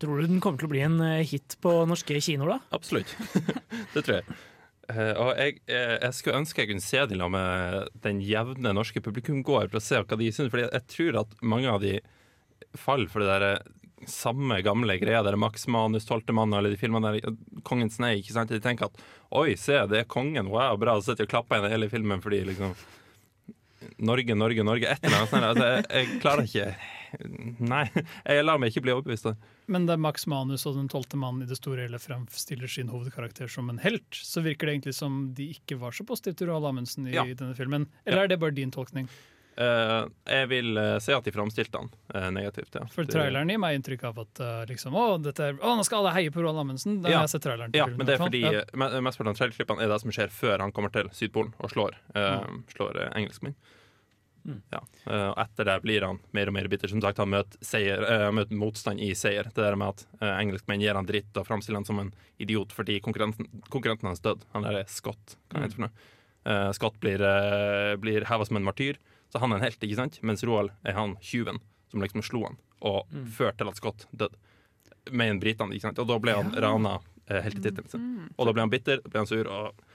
Tror du den kommer til å bli en eh, hit på norske kinoer, da? Absolutt. (laughs) det tror jeg. Eh, og jeg, eh, jeg skulle ønske jeg kunne se den sammen med den jevne norske publikumgåer for å se hva de syns. For jeg tror at mange av de faller for det der eh, samme gamle greia, der Max Manus, Tolvtemann eller de filmene der, Kongens nei, ikke sant? De tenker at oi, se, det er kongen, wow, bra, så sitter de og klapper igjen hele filmen fordi liksom Norge, Norge, Norge, et eller annet sånt. Altså, jeg, jeg klarer ikke Nei, jeg lar meg ikke bli overbevist. det. Men da Max Manus og Den tolvte mannen i det store hele fremstiller sin hovedkarakter som en helt, så virker det egentlig som de ikke var så positive til Roald Amundsen i Ja. denne filmen. Eller Ja. er det bare din tolkning? Uh, jeg vil uh, si at de framstilte han uh, negativt, ja. For traileren gir meg inntrykk av at uh, liksom, å, er, å, nå skal alle heie på Roald Amundsen. Da Ja. har jeg sett traileren. til Ja, filmen, men det er fordi. Ja. me- mesteparten av trailerklippene er det som skjer før han kommer til Sydpolen og slår, eh, slår eh, engelskmenn. Mm. Ja. eh, og etter det blir han mer og mer bitter. Som sagt, han møter, eh, møter motstand i seier. Det der med at uh, engelskmenn gir han dritt og framstiller han som en idiot fordi konkurrenten, konkurrenten hans døde. Han der er Scott. Hva Mm. heter mm. uh. Scott blir, uh, blir heva som en martyr, så han er en helt, ikke sant? Mens Roald er han tjuven som liksom slo han og Mm. førte til at Scott døde. Med en britene, ikke sant? Og da ble han rana uh, tittelen sin. Og da ble han bitter, ble han sur og uh,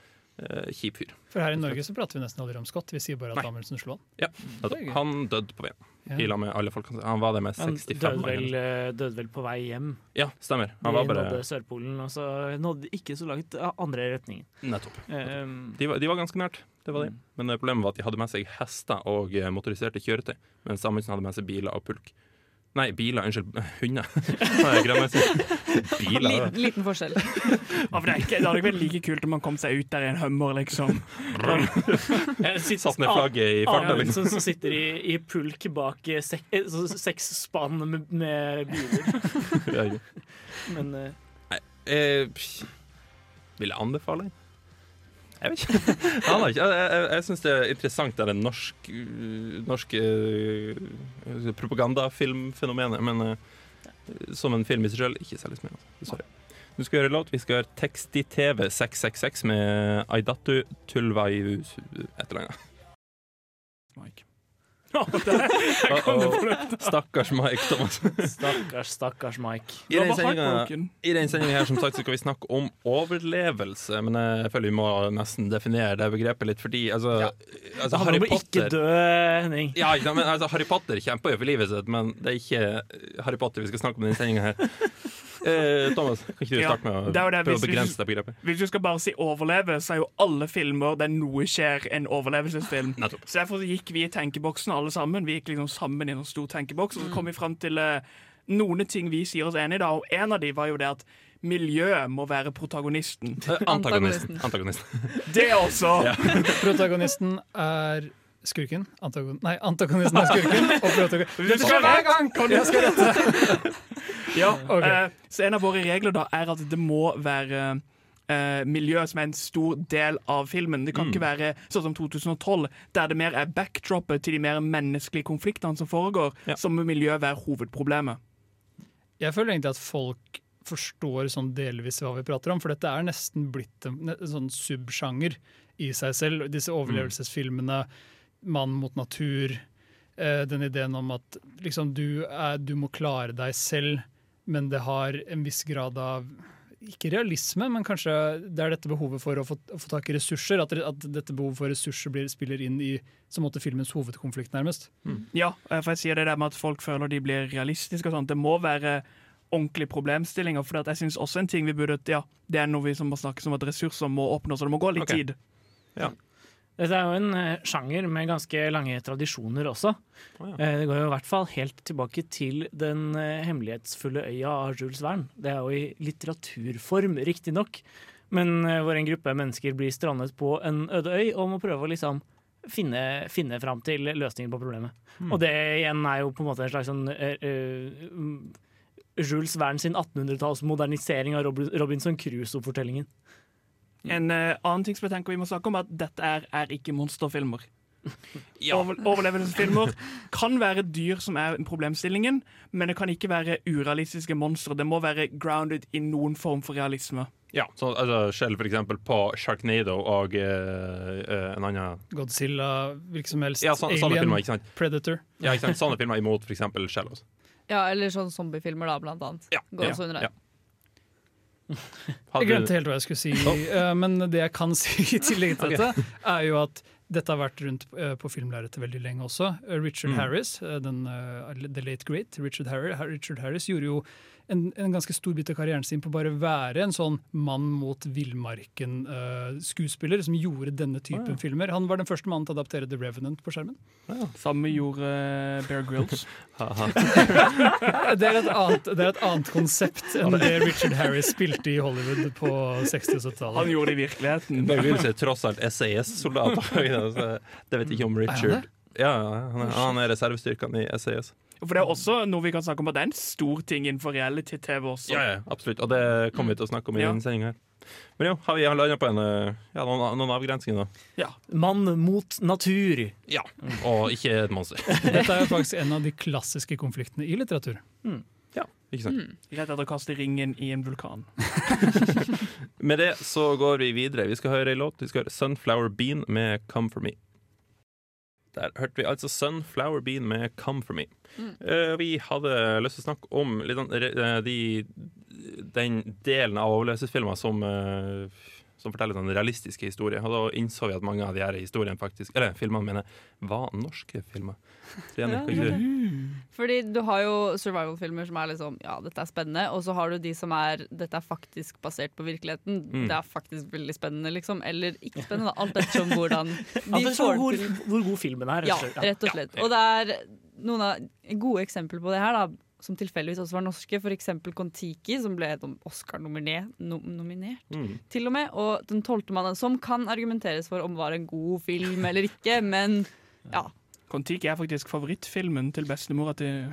kjip fyr. For her i Norge så prater vi nesten aldri om Scott. Vi sier bare at Nei. Amundsen slo han. Ja. Han døde på veien. Ja. Med alle folkene. Han var det med Han 65 døde år. vel, eh, døde vel på vei hjem. Ja, stemmer. Han De var bare nådde Sørpolen, og så nådde ikke så langt ja, andre retningen. Nettopp. Um, De var, de var ganske nært, det var de. Mm. Men eh, problemet var at de hadde med seg hester og eh, motoriserte kjøretøy, mens Amundsen hadde med seg biler og pulk. Nei, biler. Unnskyld. Hunder. (laughs) Jeg. Biler. Liten, liten forskjell. (laughs) Ja, for det, er ikke, det hadde ikke vært like kult om man kom seg ut der i en hummer, liksom. (laughs) Satt ned flagget i farta, liksom. som, sitter i, i pulk bak eh, sek, eh, så seks spann med, med biler. Men eh, jeg vil jeg anbefale? Jeg vet ikke. (laughs) Ikke. jeg, jeg, jeg syns det er interessant det er norsk, norske uh, propagandafilmfenomenet, men uh, som en film i seg sjøl, ikke særlig spennende. Sorry. Du skal gjøre låt. Vi skal gjøre Tekst i TV 666 med Aidatu Tulvaiu et eller annet. Mike. Stakkars Mike Thomas. stakkars, stakkars Mike. I den sendinga her som sagt, så skal vi snakke om overlevelse, men jeg føler vi må nesten definere det begrepet litt, fordi altså, altså Harry Potter ikke dø, Henning. Ja, men altså, Harry Potter kjemper jo for livet sitt, men det er ikke Harry Potter vi skal snakke om i den sendinga her. Eh, Thomas, kan ikke du Ja, starte med å prøve å begrense det begrepet? Hvis du skal bare si overleve, så er jo alle filmer der noe skjer, en overlevelsesfilm. (laughs) Så Derfor gikk vi i tenkeboksen alle sammen. Vi gikk liksom sammen i en stor tenkeboks, og så kom vi fram til eh, noen ting vi sier oss enig i. da, Og en av de var jo det at miljøet må være protagonisten. Eh, Antagonisten. Antagonisten. Det også! (laughs) Ja. Protagonisten er skurken. Antagon nei, antagonisten er skurken. (laughs) Og protagonisten Du skal hver gang! Jeg skal rette. (laughs) Ja, okay. uh, så en av våre regler da er at det må være uh, miljø som er en stor del av filmen. Det kan Mm. ikke være sånn som 2012, der det mer er backdroppet til de mer menneskelige konfliktene som foregår, som må miljø være hovedproblemet. Jeg føler egentlig at folk forstår sånn delvis hva vi prater om, for dette er nesten blitt en, en sånn subsjanger i seg selv. Disse overlevelsesfilmene, mann mot natur, eh, den ideen om at liksom, du, er, du må klare deg selv, men det har en viss grad av ikke realisme, men kanskje det er dette behovet for å få, å få tak i ressurser. At, at dette behovet for ressurser blir, spiller inn i som måte filmens hovedkonflikt, nærmest. Ja, eh, for jeg sier det der med at folk føler de blir realistiske og sånt. Det må være ordentlige problemstillinger. For jeg synes også en ting vi burde Ja, det er noe vi som må snakkes om at ressurser må oppnås, og det må gå litt okay. tid. Dette er jo en eh, sjanger med ganske lange tradisjoner også. Eh, Det går jo i hvert fall helt tilbake til Den eh, hemmelighetsfulle øya av Jules Verne. Det er jo i litteraturform, riktignok, men hvor en gruppe mennesker blir strandet på en øde øy og må prøve å liksom finne, finne fram til løsninger på problemet. Mm. Og det igjen er jo på en måte en slags sånn eh, Jules Verne sin 1800-talls modernisering av Robinson Crusoe-fortellingen. En eh, annen ting som jeg tenker vi må snakke om, er at dette er, er ikke monsterfilmer. (laughs) Over, overlevelsesfilmer kan være dyr som er problemstillingen, men det kan ikke være urealistiske monstre. Det må være grounded i noen form for realisme. Ja, så altså, Skjell for eksempel på Sharknado og eh, eh, en annen Godzilla, hvilken som helst. Ja, så, sånne Alien, filmer, ikke sant? Predator. Ja, ikke sant? Sånne (laughs) filmer imot for eksempel Skjell også. Ja, eller sånn zombiefilmer, da, blant annet. Går Ja, også under det. ja. (laughs) Jeg glemte helt hva jeg skulle si, oh. men det jeg kan (laughs) si i tillegg til dette, er jo at dette har vært rundt eh, på filmlerretet veldig lenge også. Eh, Richard Mm. Harris, eh, den, eh, The Late Great, Richard Harris, Richard Harris gjorde jo en, en ganske stor bit av karrieren sin på bare å være en sånn mann mot villmarken-skuespiller som gjorde denne typen oh, ja. filmer. Han var den første mannen til å adaptere The Revenant på skjermen. Samme gjorde eh, Bear Grylls. (laughs) det, er et annet, det er et annet konsept enn det Richard Harris spilte i Hollywood på 60- og 70-tallet. Han gjorde det i virkeligheten. Bear Grylls er tross alt SAS-soldater. (laughs) Det vet jeg ikke om Richard. Ja, han er, han er reservestyrkene i SAS. For det er også noe vi kan snakke om, og det er en stor ting innenfor reality-TV også. Ja, ja, absolutt. Og det kommer vi til å snakke om i Ja. denne sendinga her. Men jo, har vi landa på en, eh, ja, noen, noen avgrensninger, da? Ja. Mann mot natur. Ja. Og ikke et monster. (laughs) Dette er faktisk en av de klassiske konfliktene i litteratur. Ja, ikke sant? Rett etter å kaste ringen i en vulkan. (laughs) Med det så går vi videre. Vi skal høre ei låt. Vi skal høre 'Sunflower Bean' med 'Come For Me'. Der hørte vi altså 'Sunflower Bean' med 'Come For Me'. Mm. Eh, vi hadde lyst til å snakke om litt sånn, eh, de, den delen av overlevelsesfilmer som, eh, som forteller sånn realistiske historier. Og da innså vi at mange av de her historiene faktisk, eller filmene mine, var norske filmer. Jenny, Ja, du Fordi du har jo survival-filmer som er liksom Ja, dette er spennende. Og så har du de som er Dette er faktisk basert på virkeligheten. Mm. Det er faktisk veldig spennende, liksom. Eller ikke spennende. Alt ettersom hvordan (laughs) Altså ettersom hvor- hvor god filmen er, rett Ja, og slett. Ja. rett og slett. Og det er noen av gode eksempler på det her, da, som tilfeldigvis også var norske, f.eks. Kon-Tiki, som ble Oscar-nominert, nom Mm. til og med, og Den tolvte mannen, som kan argumenteres for om var en god film eller ikke, (laughs) men ja. Kon-Tiki er faktisk favorittfilmen til bestemora til (laughs)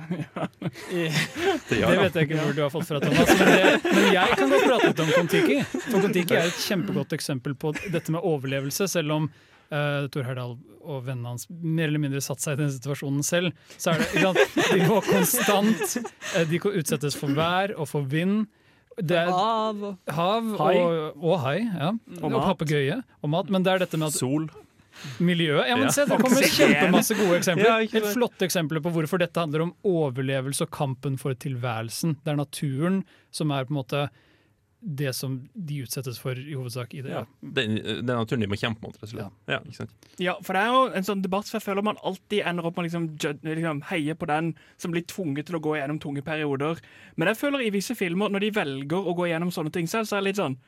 Det vet jeg ikke hvor du har fått fra, Thomas. Men, det, men jeg kan godt prate litt om Kon-Tiki. For Kon-Tiki er et kjempegodt eksempel på dette med overlevelse. Selv om uh, Tor Herdal og vennene hans mer eller mindre satt seg i den situasjonen selv, så er det ikke sant? De må konstant uh, De utsettes for vær og for vind. Det er, Hav hav Hai. og, og hai. Ja. Og Og, papegøye og mat. Men det er dette med at Sol. Miljøet. Ja, men Ja. se, Det kommer (laughs) kjempemasse gode eksempler. Helt flotte eksempler på hvorfor dette handler om overlevelse og kampen for tilværelsen. Det er naturen som er på en måte det som de utsettes for i hovedsak i det. Ja. Den, den naturen de må kjempe mot, rett og slett. Ja, ikke sant? Ja, for det er jo en sånn debatt som jeg føler man alltid ender opp med å liksom, liksom heie på den som blir tvunget til å gå gjennom tunge perioder. Men jeg føler i visse filmer, når de velger å gå gjennom sånne ting selv, så er det litt sånn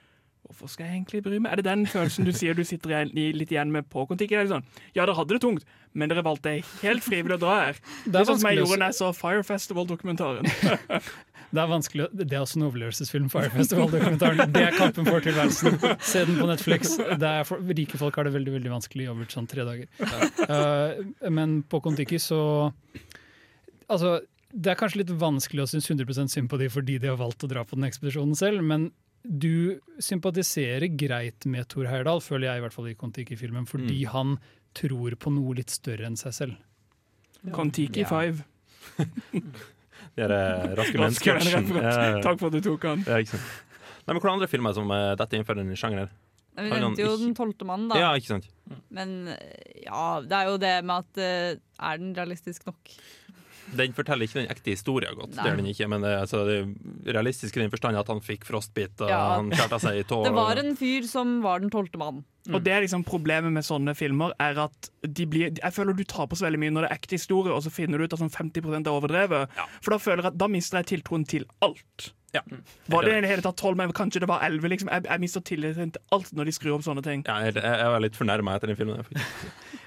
Hvorfor skal jeg egentlig bry meg? Er det den følelsen du sier du sitter igjen, litt igjen med på Kon-Tiki? Sånn, Ja, dere hadde det tungt, men dere valgte helt frivillig å dra her. Det Det er er sånn som jeg gjorde da jeg så Fire Festival-dokumentaren. (laughs) Det er vanskelig, det er også en overlevelsesfilm. Fire Festival-dokumentaren. Det er kampen for tilværelsen. Se den på Netflix. Det er for, rike folk har det veldig veldig vanskelig over sånn tre dager. Uh, men på Kon-Tiki så Altså, det er kanskje litt vanskelig å synes 100 synd på dem fordi de har valgt å dra på den ekspedisjonen selv, men du sympatiserer greit med Thor Heyerdahl, føler jeg i hvert fall i Kon-Tiki-filmen, fordi han tror på noe litt større enn seg selv. Kon-Tiki Ja. 5. (laughs) De der eh, raske mennesker. Takk for at du tok han. Ja, ikke sant. Nei, men Hvilke andre filmer som uh, detter innenfor den sjangeren? Vi nevnte jo Den tolvte mannen, da. Ja, ikke sant. Men eh, ja, det er jo det med at eh, Er den realistisk nok? Den forteller ikke den ekte historien godt. Nei. Det er den ikke, men det, altså, det er realistisk i den forstand at han fikk frostbit og Ja. han skjærte seg i tå. (laughs) Det var en fyr som var den tolvte mannen. Og det er liksom Problemet med sånne filmer er at de blir, jeg føler du taper så veldig mye når det er ekte historie, og så finner du ut at sånn 50 er overdrevet. For da føler jeg at da mister jeg tiltroen til alt. Ja. Var det i det hele tatt 12, men kanskje det var 11? Liksom. Jeg, jeg mister tilliten til alt når de skrur opp sånne ting. Ja, jeg, jeg var litt fornærma etter den filmen. (laughs)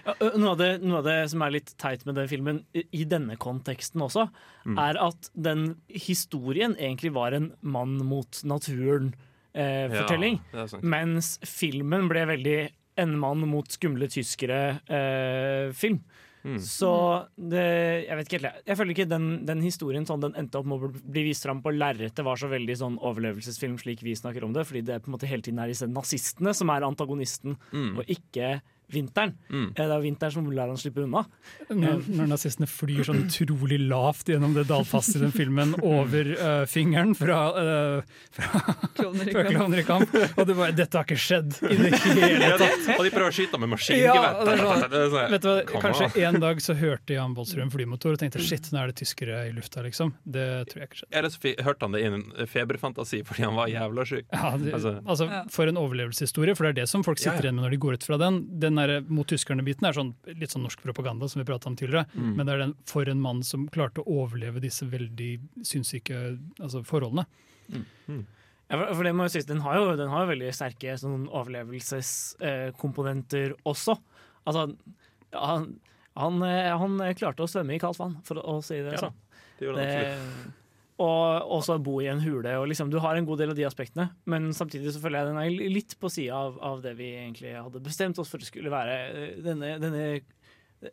Ja, Noe av, det, noe av det som er litt teit med den filmen, i denne konteksten også, Mm. er at den historien egentlig var en mann mot naturen-fortelling. Ja, er sant. mens filmen ble veldig en mann mot skumle tyskere-film. Mm. Så det, jeg vet ikke helt. jeg- føler ikke den, den historien sånn den endte opp med å bli vist fram på lerretet, var så veldig sånn overlevelsesfilm slik vi snakker om det. Fordi det på en måte hele tiden er disse nazistene som er antagonisten, Mm. og ikke vinteren. Mm. Eh, Det er vinteren som lar han slippe unna. Når, når nazistene flyr sånn utrolig lavt gjennom det dalfastet i den filmen over uh, fingeren fra, uh, fra. Klovner i kamp. Og du bare Dette har ikke skjedd i det (laughs) hele Ja, tatt. og de prøver å skyte med Ja, maskingevær. det er sånn, Det sånn, vet du hva, kanskje on. en dag så hørte Jan Bolsrud en flymotor og tenkte shit, nå er det tyskere i lufta, liksom. Det tror jeg ikke skjedde. Ellers hørte han det i en feberfantasi fordi han var jævla syk. Ja, det, Altså, altså, Ja. For en overlevelseshistorie, for det er det som folk sitter ja. igjen med når de går ut fra den. Den der mot tyskerne-biten er sånn, litt sånn norsk propaganda, som vi prata om tidligere. Mm. Men det er den for en mann som klarte å overleve disse veldig sinnssyke altså, forholdene. Ja, for- for det må jo sies, den har jo, den har jo veldig sterke sånn overlevelseskomponenter også. Altså, ja, han, han, eh, han klarte å svømme i kaldt vann, for å, å si det Ja sånn. det gjorde han absolutt. Det- Og også bo i en hule. Og liksom, du har en god del av de aspektene, men samtidig så føler jeg den er litt på sida av, av det vi egentlig hadde bestemt oss for det skulle være eh, denne, denne,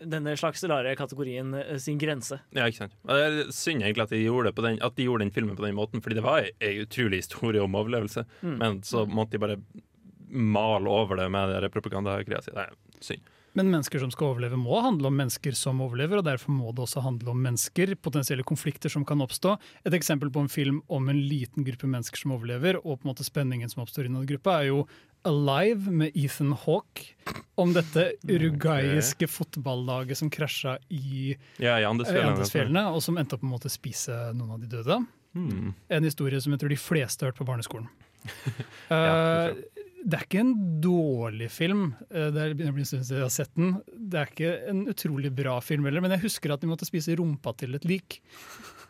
denne slags rare kategorien eh, sin grense. Ja, ikke sant. Og Det er synd egentlig at de, gjorde den, at de gjorde den filmen på den måten, fordi det var ei, utrolig historie om overlevelse. Mm. Men så måtte de bare male over det med propagandagreia si. Det er synd. Men mennesker som skal overleve, må handle om mennesker som overlever, og derfor må det også handle om mennesker, potensielle konflikter som kan oppstå. Et eksempel på en film om en liten gruppe mennesker som overlever, og på en måte spenningen som oppstår innad gruppa, er jo Alive med Ethan Hawke. Om dette urugaiske fotballaget som krasja i Ja, i i Andesfjellene. Og som endte opp med å spise noen av de døde. Mm. En historie som jeg tror de fleste har hørt på barneskolen. (laughs) Ja, Eh, det er ikke en dårlig film. Eh, Det er- jeg har sett den. Det er ikke en utrolig bra film heller, men jeg husker at de måtte spise rumpa til et lik.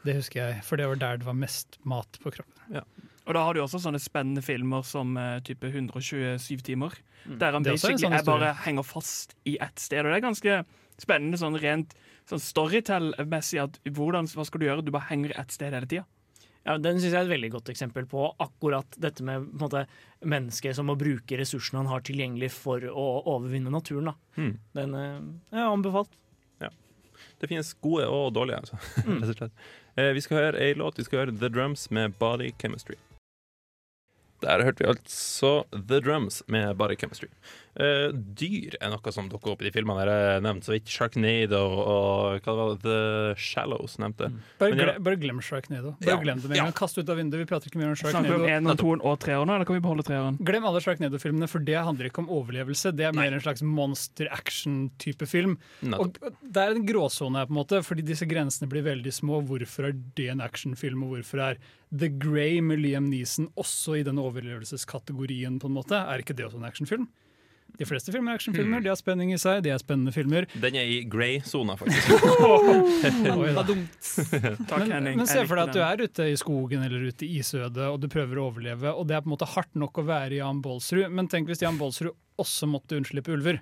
Det husker jeg, for det var der det var mest mat på kroppen. Og da har du også sånne spennende filmer som uh, type 127 timer. Mm. Der han er basically sånn bare henger fast i ett sted. Og det er ganske spennende sånn rent sånn storytell-messig. at hvordan, Hva skal du gjøre? Du bare henger i ett sted hele tida. Ja, Den synes jeg er et veldig godt eksempel på akkurat dette med på en måte, mennesket som må bruke ressursene han har tilgjengelig for å overvinne naturen. Da. Mm. Den eh, er anbefalt. Det finnes gode og dårlige, altså. Mm. (laughs) rett og slett. Eh, vi skal høre ei låt. Vi skal høre The Drums med Body Chemistry. Der hørte vi altså The Drums med Body Chemistry. Eh, dyr er noe som dukker opp i de filmene der jeg nevnte så vidt. Sharknado og hva var det, The Shallows nevnte. Bare, Men ja, gle, bare glem Sharknado. Bare Ja. glem det med Ja. Kast ut av vinduet. Vi prater ikke mer om Snakker vi om Sharknado. én, toeren og treeren, eller kan vi beholde treeren? Glem alle Sharknado-filmene, for det handler ikke om overlevelse. Det er mer en slags monster action-type film. Nettopp. Og Det er en gråsone her, på en måte, fordi disse grensene blir veldig små. Hvorfor er det en actionfilm, og hvorfor er The Grey med Liam Neeson også i den overlevelseskategorien? på en måte? Er ikke det også en actionfilm? De fleste filmer er actionfilmer. De har spenning i seg, de er spennende filmer. Den er i grey-sona, faktisk. (laughs) Oi da. Takk, Men, men se for deg at du er ute i skogen eller ute i isødet og du prøver å overleve, og det er på en måte hardt nok å være Jan Baalsrud, men tenk hvis Jan Baalsrud også måtte unnslippe ulver.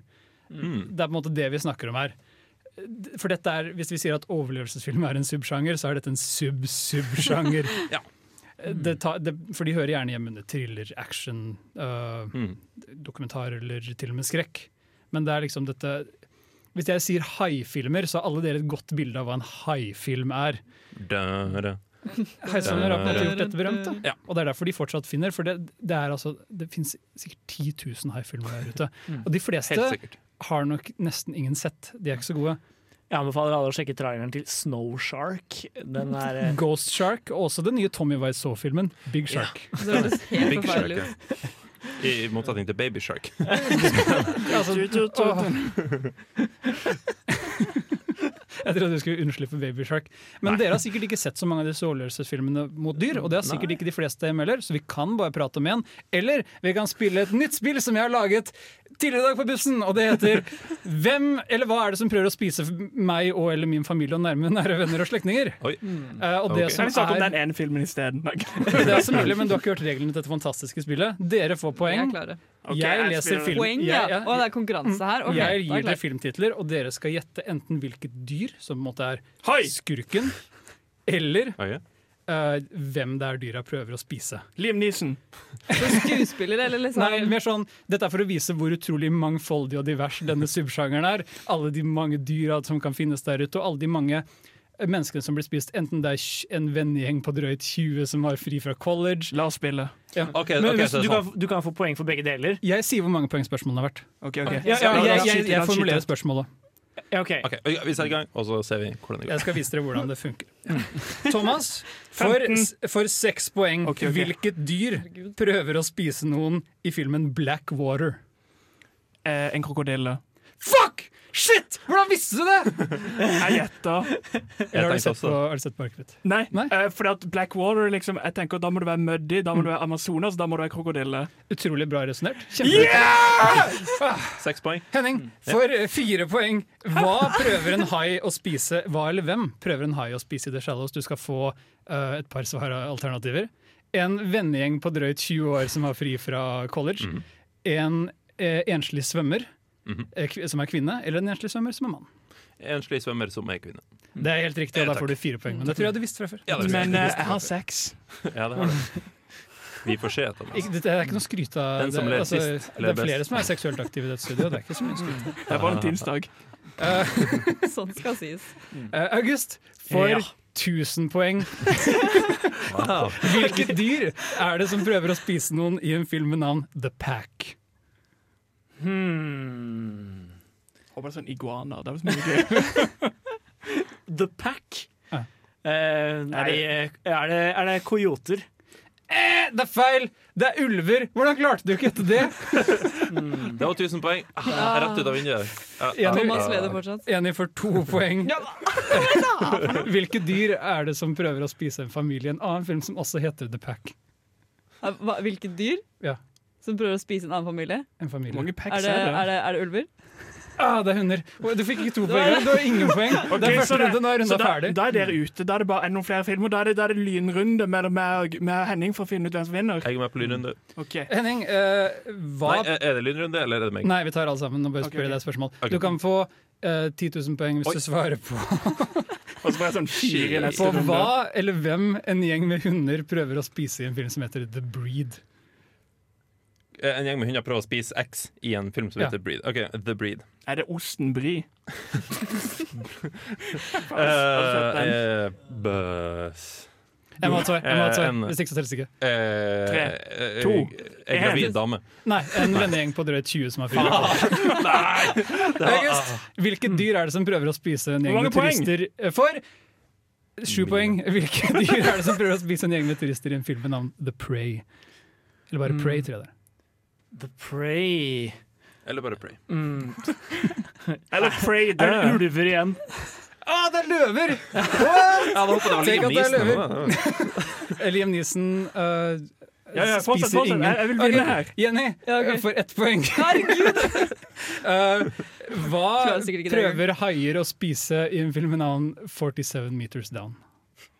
Mm. Det er på en måte det vi snakker om her. For dette er, Hvis vi sier at overlevelsesfilm er en subsjanger, så er dette en sub-subsjanger. (laughs) Ja. Det tar- det, for de hører gjerne hjemme under thriller, action, uh, Mm. dokumentar eller til og med skrekk. Men det er liksom dette Hvis jeg sier haifilmer, så har alle dere et godt bilde av hva en haifilm er. Haisommer har på en måte gjort dette berømt, da. Ja. og det er derfor de fortsatt finner. For det, det, er altså, det finnes sikkert 10 000 haifilmer der ute. Og de fleste har nok nesten ingen sett. De er ikke så gode. Jeg anbefaler alle å sjekke traileren til Snow Shark. Den er eh, Ghost Shark, og også den nye Tommy Wiseau-filmen, Big Shark. Det helt Big Shark, ja. I motsetning til Baby Shark. (laughs) Altså. Jeg trodde du skulle unnslippe Baby Shark. Men dere har sikkert ikke sett så mange av disse overlevelsesfilmene mot dyr. Og det har sikkert Nei. ikke de fleste heller, så vi kan bare prate om én. Eller vi kan spille et nytt spill som jeg har laget tidligere i dag på bussen, og det heter Hvem eller hva er det som prøver å spise meg og eller min familie og nærme nære venner og slektninger? Oi. Eh, og det okay. som snakke om er den ene filmen isteden? (laughs) det er så mulig, men du har ikke hørt reglene til dette fantastiske spillet. Dere får poeng. Jeg, okay, jeg leser film. Poeng, ja. jeg- jeg- Å, det er konkurranse her? Okay, jeg er gir dere filmtitler, og dere skal gjette enten hvilket dyr som på en måte er skurken, eller ja. Eh, hvem det er dyra prøver å spise. Liam Neeson. (laughs) Så skuespiller, eller liksom Nei, mer sånn, Dette er for å vise hvor utrolig mangfoldig og divers denne subsjangeren er. Alle de mange dyra som kan finnes der ute, og alle de mange menneskene som blir spist. Enten det er en vennegjeng på drøyt 20 som har fri fra college. La oss spille. Ja. Okay, Men okay, hvis, du, sånn. kan, du kan få poeng for begge deler. Jeg sier hvor mange poeng spørsmålene har vært. Okay, ok. Ja, ja, la jeg, jeg, jeg formulerer spørsmålet. Ja, ok. Ok, vi setter i gang, og så ser vi hvordan det går. Jeg skal vise dere hvordan det funker. (laughs) Thomas, for, 15. for seks poeng. okay, okay. Hvilket dyr prøver å spise noen i filmen Blackwater? Eh, en krokodille. Fuck! Shit! Hvordan visste du det?! Jeg gjetta. Eller har du sett på, har du sett på? Nei, Nei? Uh, fordi at Blackwater liksom, jeg tenker Da må du være muddy, da må du være Amazonas, da må du være krokodille. Utrolig bra resonnert. Yeah! Seks poeng. Henning, for eh, fire poeng. Hva prøver en hai å spise? Hva eller hvem prøver en hai å spise i The Shallows? Du skal få uh, et par svaralternativer. En vennegjeng på drøyt 20 år som har fri fra college. En eh, enslig svømmer eh, -hmm. som er kvinne, eller en enslig svømmer som er mann. Enslig svømmer som er kvinne. Det er helt riktig, og da får du fire poeng. Men det tror jeg du visste fra før. Ja, det Men eh, jeg jeg har sex. Ja, det har du. Vi får se, Thomas. Ikke, det er ikke noe skryt av Den som det, ler altså, sist, det er flere best. som er seksuelt aktive i dette studioet. Det er ikke så mye skryt. Det er valentinsdag. (laughs) Sånn skal sies. Uh, August får Ja. 1000 poeng. (laughs) Wow. Hvilket dyr er det som prøver å spise noen i en film med navn The Pack? Hmm. Håper det er sånn iguana. Det er så mye gøy. (laughs) The Pack. Eh. Eh, nei, eh, er det, er det kojoter? Eh, det er feil! Det er ulver! Hvordan klarte du ikke etter det? det? (laughs) Det var 1000 poeng. Ah, Rett ut av vinduet. Ja, Thomas leder fortsatt. Enig for to poeng. (laughs) Hvilke dyr er det som prøver å spise en familie? En annen film som også heter The Pack. Hva- hvilke dyr Ja. Som prøver å spise en annen familie? En familie. Hvor mange Er det, er det? er det, er det ulver? Ah, det er hunder. Du fikk ikke to poeng. Du har ingen poeng. (laughs) Okay, det er første runde, nå er runda da, ferdig. da er dere ute. Da er det bare enda flere filmer. Da er det, da er det lynrunde med, med, med Henning for å finne ut hvem som vinner. Jeg er med på lynrunde. Okay. Henning, uh, hva Nei, er det lynrunde, eller er det meg? Nei, vi tar alle sammen. Nå bare Ok, spør okay. ok. deg spørsmål. Du kan få uh, 10 000 poeng hvis Oi. du svarer på, (laughs) Og så får jeg sånn fire i neste på hva eller hvem en gjeng med hunder prøver å spise i en film som heter The Breed. Eh, En gjeng med hunder prøver å spise X i en film som Ja. heter Breed. Okay, The Breed. Er det osten Brie? (laughs) uh, eh, bøs Jeg må ha et svar. Jeg må ha Eh, en- Hvis ikke så telles ikke. Eh, Tre, to, En gravid dame. Nei, en vennegjeng på drøyt 20 som har fylt (laughs) August, hvilke dyr er det som prøver å spise en gjeng med turister for? Sju poeng. (laughs) Hvilke dyr er det som prøver å spise en gjeng med turister i en film med navn The Prey? Eller bare Prey, tror jeg det er. The Prey. Eller bare Prey. Mm. (laughs) Eller Prey Er det ulver igjen? Å, (laughs) det er løver! Var Tenk Liam at det er Neeson. løver. (laughs) Liam Neeson uh, Ja, ja, fortsett, spiser ingen Jeg- vil vinne her. Jenny Ja, okay. for får ett poeng. Herregud! Uh, hva prøver haier å spise i en film med navn 47 Meters Down?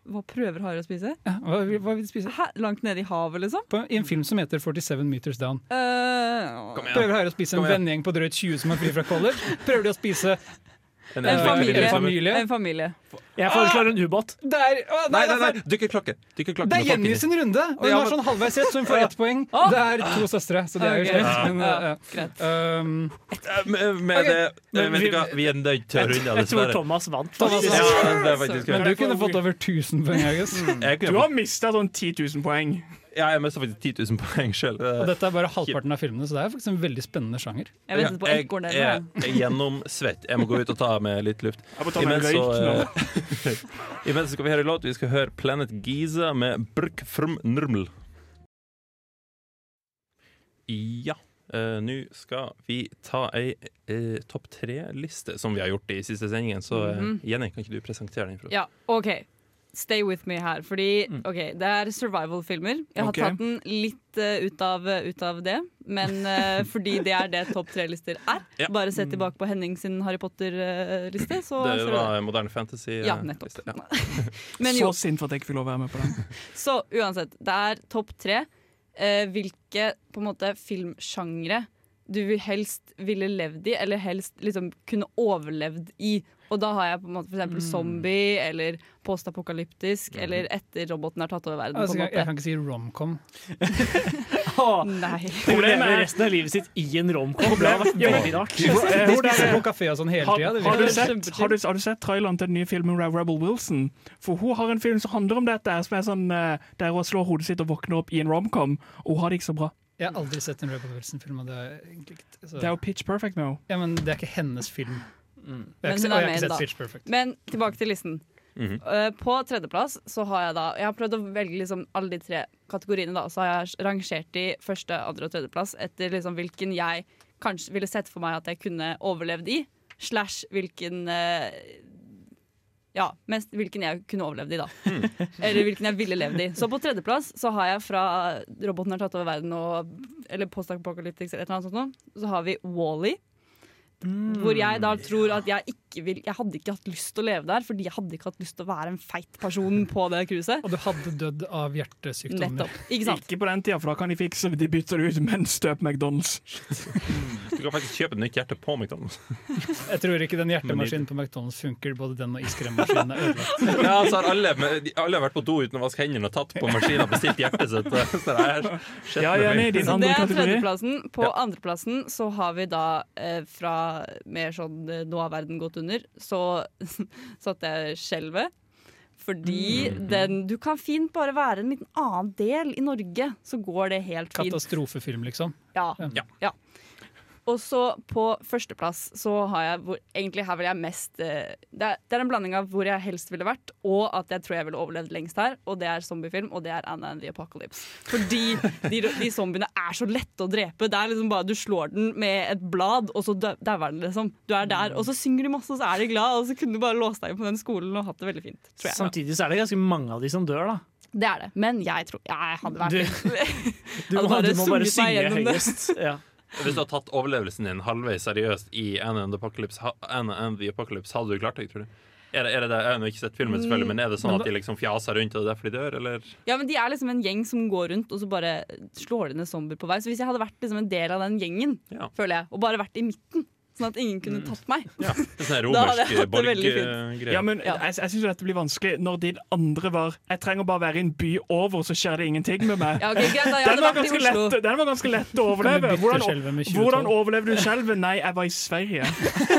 Hva prøver haier å spise? Ja, hva, vil- hva vil de spise? Hæ? Langt nede i havet, liksom? På, I en film som heter 47 Meters Down. Uh, Kom igjen. Prøver haier å spise en Kom igjen. vennegjeng på drøyt 20 som er fri fra college? Prøver de å spise En, En familie. en familie? en familie. Jeg foreslår en ubåt. Der! Å, Nei, nei, nei! er- Dykkerklokke. Det er Jenny sin runde, og hun har sånn halvveis rett, så hun får ett (laughs) poeng. Det er to søstre, så det er jo greit. um, Med, det eh, men vi- vi er nødt til å runde av, Jeg tror. Thomas vant. Thomas vant. Ja, det faktisk men du kunne fått over 1000 poeng, August. Jeg Du har mista sånn 10 000 poeng. Ja, jeg mista faktisk 10 000 poeng sjøl. Og dette er bare halvparten av filmene, så det er faktisk en veldig spennende sjanger. Jeg ventet på jeg ekorn der. er nå. gjennomsvett. Jeg må gå ut og ta med litt luft. Jeg Imens så, eh, (laughs) imens skal vi høre låt. Vi skal høre Planet Giza med Brk from Nurmel. Ja. Uh, Nå skal vi ta ei uh, topp tre-liste, som vi har gjort i siste sendingen. Så Mhm. Jenny, kan ikke du presentere den for oss? Ja, OK. Stay with me her. Fordi Mm. ok, det er survival-filmer. Jeg har okay. tatt den litt uh, ut, av, ut av det. Men uh, (laughs) fordi det er det topp tre-lister er. Ja. Bare se tilbake på Henning sin Harry Potter-liste, så Det var moderne fantasy. eh, Ja, nettopp. (laughs) Ja. Men (laughs) Så sint for at jeg ikke fikk lov å være med på den. så uansett. Det er topp tre. Eh, hvilke på en måte filmsjangre du helst ville levd i, eller helst liksom kunne overlevd i. Og da har jeg på en måte eksempel Mm. zombie eller postapokalyptisk eller etter roboten har tatt over verden. Altså, på en jeg, jeg kan ikke si romcom. (laughs) Nei. (laughs) Hun lever er- resten av livet sitt i en romcom. Det har vært veldig rart. De spiser på kafé og sånn hele Har, tida. har, du sett, har, har du sett traileren til den nye filmen med Rebel Wilson? For hun har en film som handler om dette, som er sånn, eh, der hun slår hodet sitt og våkner opp i en romcom, og hun har det ikke så bra. Jeg har aldri sett en Rebel Wilson-film. Det altså- Det er jo pitch perfect nå. ja, men det er ikke hennes film. Jeg har Men ikke, og jeg har ikke sett Pitch Perfect. Men tilbake til listen. Mm -hmm. uh, på tredjeplass så har jeg da Jeg har prøvd å velge liksom alle de tre kategoriene. da Så har jeg rangert de første, andre og tredjeplass etter liksom hvilken jeg kanskje ville sett for meg at jeg kunne overlevd i. Slash hvilken eh, Ja, mest hvilken jeg kunne overlevd i, da. (laughs) Eller hvilken jeg ville levd i. Så på tredjeplass så har jeg fra roboten har tatt over verden og Eller postapokalyptics eller et eller annet sånt noe, så har vi Wall-E. Hvor jeg da tror at jeg ikke vil Jeg hadde ikke hatt lyst til å leve der, fordi jeg hadde ikke hatt lyst til å være en feit person på det cruiset. Og du hadde dødd av hjertesykdommer. Nettopp. Ikke sant? Ikke på den tida, for da kan de fikse. De bytter ut mens en støp McDonald's. (laughs) Du kan faktisk kjøpe et nytt hjerte på McDonald's. (laughs) Jeg tror ikke den hjertemaskinen på McDonald's funker. Både den og iskremmaskinen er ødelagt. (laughs) Ja, altså har alle, alle har vært på do uten å vaske hendene og tatt på maskinen og bestilt hjertet sitt. Så det er skjedd Ja, med meg. din Så andre det er tredjeplassen. På andreplassen så har vi da eh, fra mer sånn eh, Nå har verden gått under, så (laughs) satte jeg skjelvet. Fordi Mm. den Du kan fint bare være en liten annen del i Norge, så går det helt fint. Katastrofefilm, liksom. Ja. Ja. ja. Og så på førsteplass så har jeg hvor, Egentlig her vil jeg mest eh, det, er, det er en blanding av hvor jeg helst ville vært, og at jeg tror jeg ville overlevd lengst her. Og det er zombiefilm, og det er Anna and the Apocalypse. Fordi de, de zombiene er så lette å drepe. Det er liksom bare Du slår den med et blad, og så dauer den, liksom. Du er der. Og så synger de masse, og så er de glad, og så kunne du bare låst deg inn på den skolen og hatt det veldig fint. Tror jeg. Samtidig så er det ganske mange av de som dør, da. Det er det. Men jeg tror jeg hadde vært Du- (laughs) Du Hadde må, bare du må bare synge høyest. Ja. Hvis du har tatt overlevelsen din halvveis seriøst i Anna and the Apocalypse, Anna and the Apocalypse hadde du klart det, tror du? Er det, er det? Jeg har jo ikke sett filmen, selvfølgelig, men er det sånn at de liksom fjaser rundt, og det er derfor de dør, eller? Ja, men De er liksom en gjeng som går rundt og så bare slår de ned zombier på vei. Så hvis jeg hadde vært liksom en del av den gjengen, føler jeg, og bare vært i midten, sånn at ingen kunne tatt meg Det er sånn (laughs) Da hadde jeg hatt det veldig fint. Ja, men Jeg, jeg syns dette blir vanskelig når de andre var Jeg trenger bare være i en by over, så skjer det ingenting med meg. (laughs) Ja, okay, greit, da, den, var vært i ganske Oslo. lett, den var ganske lett å overleve. Hvordan, skjelvet med 2012? hvordan overlevde du skjelvet? Nei, jeg var i Sverige.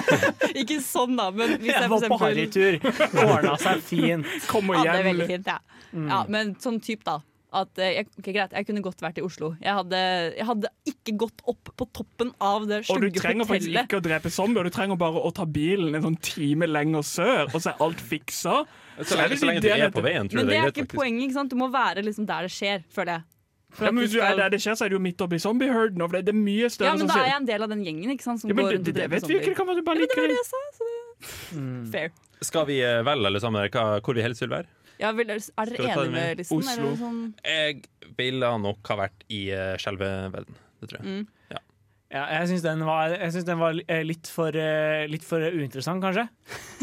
(laughs) Ikke sånn, da, men hvis jeg, Jeg for var på eksempel harrytur. Ordna seg fint. Kom Ja, det er veldig fint, ja. Mm. ja men sånn type, da. At, eh, jeg, okay, greit, jeg kunne godt vært i Oslo. Jeg hadde, jeg hadde ikke gått opp på toppen av det Og du trenger trenger faktisk ikke å drepe zombier, du trenger bare å ta bilen en sånn time lenger sør, og så er alt fiksa. Så lenge- så lenge du er på veien, tror jeg Men det det er ikke faktisk. poenget. ikke sant? Du må være liksom der det skjer, føler jeg. For Ja, men hvis du er der det skjer, så er du jo midt oppi zombie-herden. Det det er mye Ja, men da er jeg en del av den gjengen ikke sant, som Ja, men går det- rundt det- og det dreper vet vi ikke, det kan være du bare Ja, men det var det. det jeg sa. Så det... Fair. Skal vi eh, velge alle sammen hvor vi helst vil være? Ja, vil, er dere det enige med med listen? Oslo? Eller sånn? Jeg ville nok ha vært i uh, skjelveverden. Det tror jeg. Mm. Ja. Ja, jeg syns den var, jeg synes den var eh, litt, for, eh, litt for uinteressant, kanskje.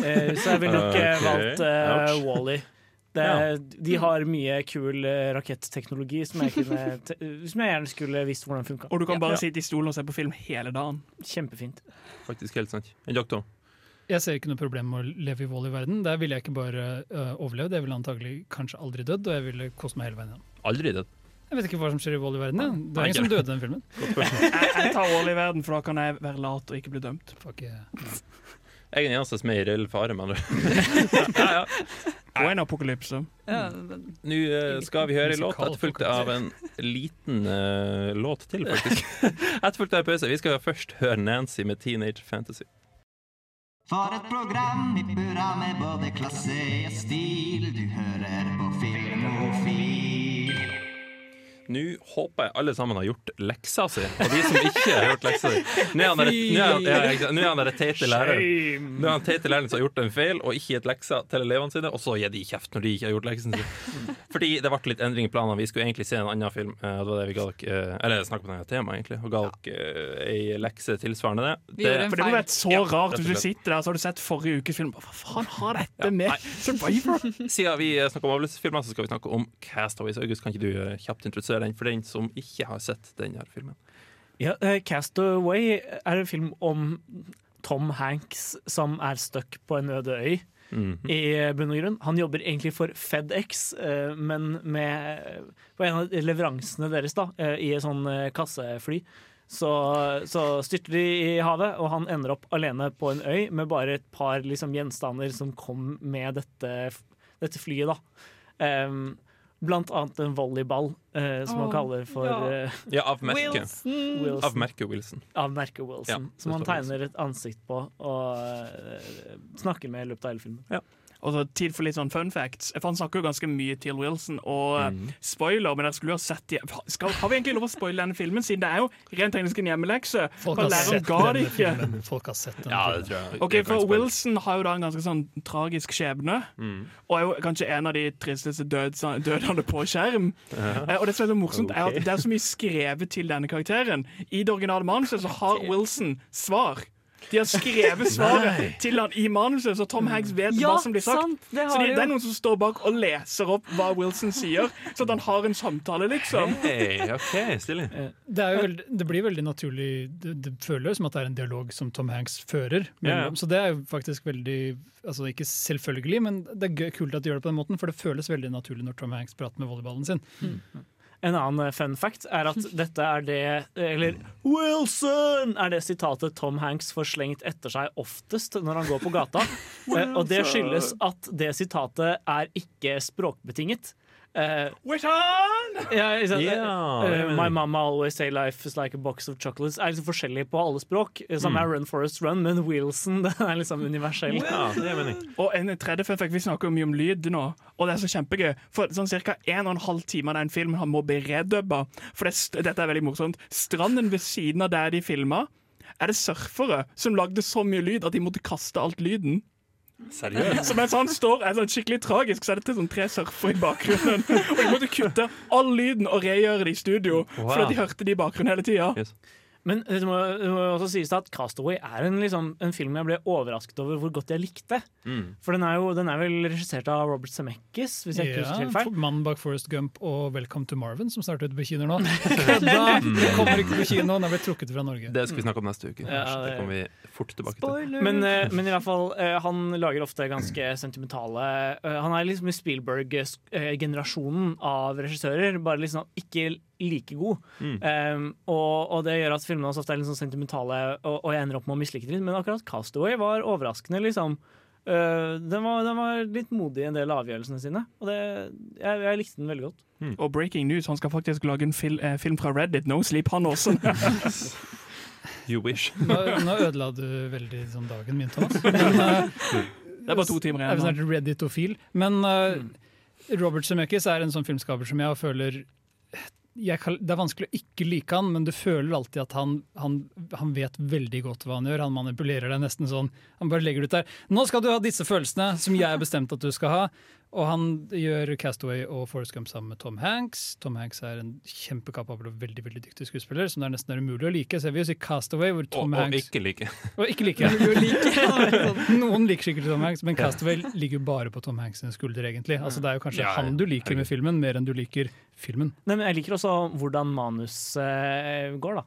Eh, Så jeg ville nok okay. Valgt uh, Wally. Ja. De har mye kul raketteknologi som (laughs) som jeg gjerne skulle visst hvordan funka. Og du kan bare Ja. sitte i stolen og se på film hele dagen. Kjempefint. Faktisk helt sant. En doktor. Jeg ser ikke noe problem med å leve i vold i verden. Der ville jeg ikke bare uh, overlevd, jeg ville antagelig kanskje aldri dødd, og jeg ville kost meg hele veien igjen. Aldri dødd. Jeg vet ikke hva som skjer i vold i verden. Ja. Det er ingen som døde i den filmen. (laughs) Jeg, jeg tar vold i verden, for da kan jeg være lat og ikke bli dømt. Fuck yeah. Jeg er den eneste som er i reell fare, mener du. (laughs) ja, ja. Og en apokalypse. Ja, men- Nå eh, skal vi høre en låt etterfulgt av en liten uh, låt til, (laughs) faktisk. etterfulgt av en pause. Vi skal først høre Nancy med 'Teenage Fantasy'. For et program i burra med både klasse og stil. Du hører på Filmofil. Nå håper jeg alle sammen har gjort leksa si, og de som ikke har gjort leksa si Nå er han den teite læreren Nå er han teite læreren som har gjort en feil og ikke gitt leksa til elevene sine, og så gir de kjeft når de ikke har gjort leksen sin. Fordi det ble litt endring i planene. Vi skulle egentlig se en annen film, eh, det var det vi ga dere eh, Eller snakke om det temaet, egentlig, og ga dere eh, ei lekse tilsvarende det. det For det må være så rart hvis du sitter der så har du sett forrige ukes film. Hva faen har dette med Survivor? Siden vi snakker om avløsningsfilmer, så skal vi snakke om Castaways. August, kan ikke du kjapt introdusere den for den som ikke har sett denne filmen? Ja, eh, Castaway er en film om Tom Hanks som er stuck på en øde øy. Mhm. I bunn og grunn. Han jobber egentlig for FedEx, eh, men med, på en av leveransene deres da, eh, i sånn eh, kassefly. Så, så styrter de i havet, og han ender opp alene på en øy med bare et par liksom, gjenstander som kom med dette, dette flyet. da. Em, blant annet en volleyball, eh, som han Åh, kaller for ja. eh, Ja, av merket. Wilson. Av merke Wilson. Av merke Wilson. Ja, som han tegner et ansikt på og eh, snakker med i løpet av hele filmen. Og så tid for litt sånn fun facts. For Han snakker jo ganske mye til Wilson, og Mm. spoiler, men dere skulle jo ha sett de skal, Har vi egentlig lov å spoile denne filmen, siden det er jo rent teknisk en hjemmelekse? Folk har sett denne ikke. filmen. Folk har sett denne Ja, filmen. det tror jeg. For. Wilson har jo da en ganske sånn tragisk skjebne, Mm. og er jo kanskje en av de tristeste dødene på skjerm. Ja. Eh, Og det som er så morsomt, er at det er så mye skrevet til denne karakteren. I det originale manuset så har Wilson svar. De har skrevet svaret til han i manuset, så Tom Hanks vet Ja, hva som blir sagt. sant, det så de, de det er noen som står bak og leser opp hva Wilson sier, så at han har en samtale, liksom. Hey, OK, stilig. Det, er jo veldig, det blir veldig naturlig Det, det føles som at det er en dialog som Tom Hanks fører. Ja. Så det er jo faktisk veldig altså Ikke selvfølgelig, men det er gøy- kult at de gjør det på den måten, for det føles veldig naturlig når Tom Hanks prater med volleyballen sin. En annen eh, fun fact er at (laughs) dette er det Eller Wilson! Er det sitatet Tom Hanks får slengt etter seg oftest når han går på gata. (laughs) Eh, og det skyldes at det sitatet er ikke språkbetinget. Eh, ja, on! Ja, Eh, det My mama always say life is like a box of chocolates er liksom forskjellig på alle språk. Som Mm. er Run Forest Run, men Wilson (laughs) det er liksom universell. Ja. Og en tredje fun fact, Vi snakker mye om lyd nå, og det er så kjempegøy. For sånn Ca. en og en halv time av den filmen han må bli redubba. For det, dette er veldig morsomt. Stranden ved siden av der de filma, er det surfere som lagde så mye lyd at de måtte kaste alt lyden. Seriøst? Så mens han står er sånn skikkelig tragisk, så er det til sånn tre surfere i bakgrunnen. Og de måtte kutte all lyden og regjøre det i studio, Wow. fordi de hørte det i bakgrunnen hele tida. Men det må, det må også sies at Castaway er en, liksom, en film jeg ble overrasket over hvor godt jeg likte. Mm. For den er jo den er vel regissert av Robert Zemeckis, hvis jeg ikke Ja, husker helt feil. Mannen bak Forest Gump og Welcome to Marvin, som starter ute på kinoer nå. (laughs) Kødda! Det kommer ikke på kino, den er blitt trukket fra Norge. Det skal vi snakke om neste uke. Ja, det det- kommer vi fort tilbake til. Men, eh, men i hvert fall, eh, han lager ofte ganske sentimentale eh, Han er liksom i Spielberg-generasjonen av regissører, bare liksom ikke like god. Mm. Um, og, og det gjør at filmene hans ofte er litt sånn sentimentale, og, og jeg ender opp med å mislike dem. Men akkurat Castaway var overraskende, liksom. Uh, den, var, den var litt modig i en del av avgjørelsene sine, og det, jeg, jeg likte den veldig godt. Og breaking news, han skal faktisk lage en fil eh, film fra Reddit. No Sleep, han også. (laughs) You wish. Nå, nå ødela du veldig sånn dagen min, Thomas. (laughs) Men, uh, Det er bare to timer igjen Jeg er snart redditofil. Men mm. Robert Zemeckis er en sånn filmskaper som jeg føler jeg, Det er vanskelig å ikke like han, men du føler alltid at han, han, han vet veldig godt hva han gjør. Han manipulerer deg nesten sånn. Han bare legger det ut der. Nå skal du ha disse følelsene som jeg har bestemt at du skal ha. Og han gjør Castaway og Forrest Gump sammen med Tom Hanks. Tom Hanks er en kjempekapabel og veldig veldig dyktig skuespiller, som det er nesten er umulig å like. Så jeg vil jo si Castaway, hvor Og, Tom og Hanks ikke like. (laughs) og ikke like. (laughs) (laughs) Noen liker sikkert Tom Hanks, men Castaway ligger jo bare på Tom Hanks skulder, egentlig. Altså, det er jo kanskje Ja, ja. han du liker med filmen, mer enn du liker filmen. Nei, men jeg liker også hvordan manus uh, går, da.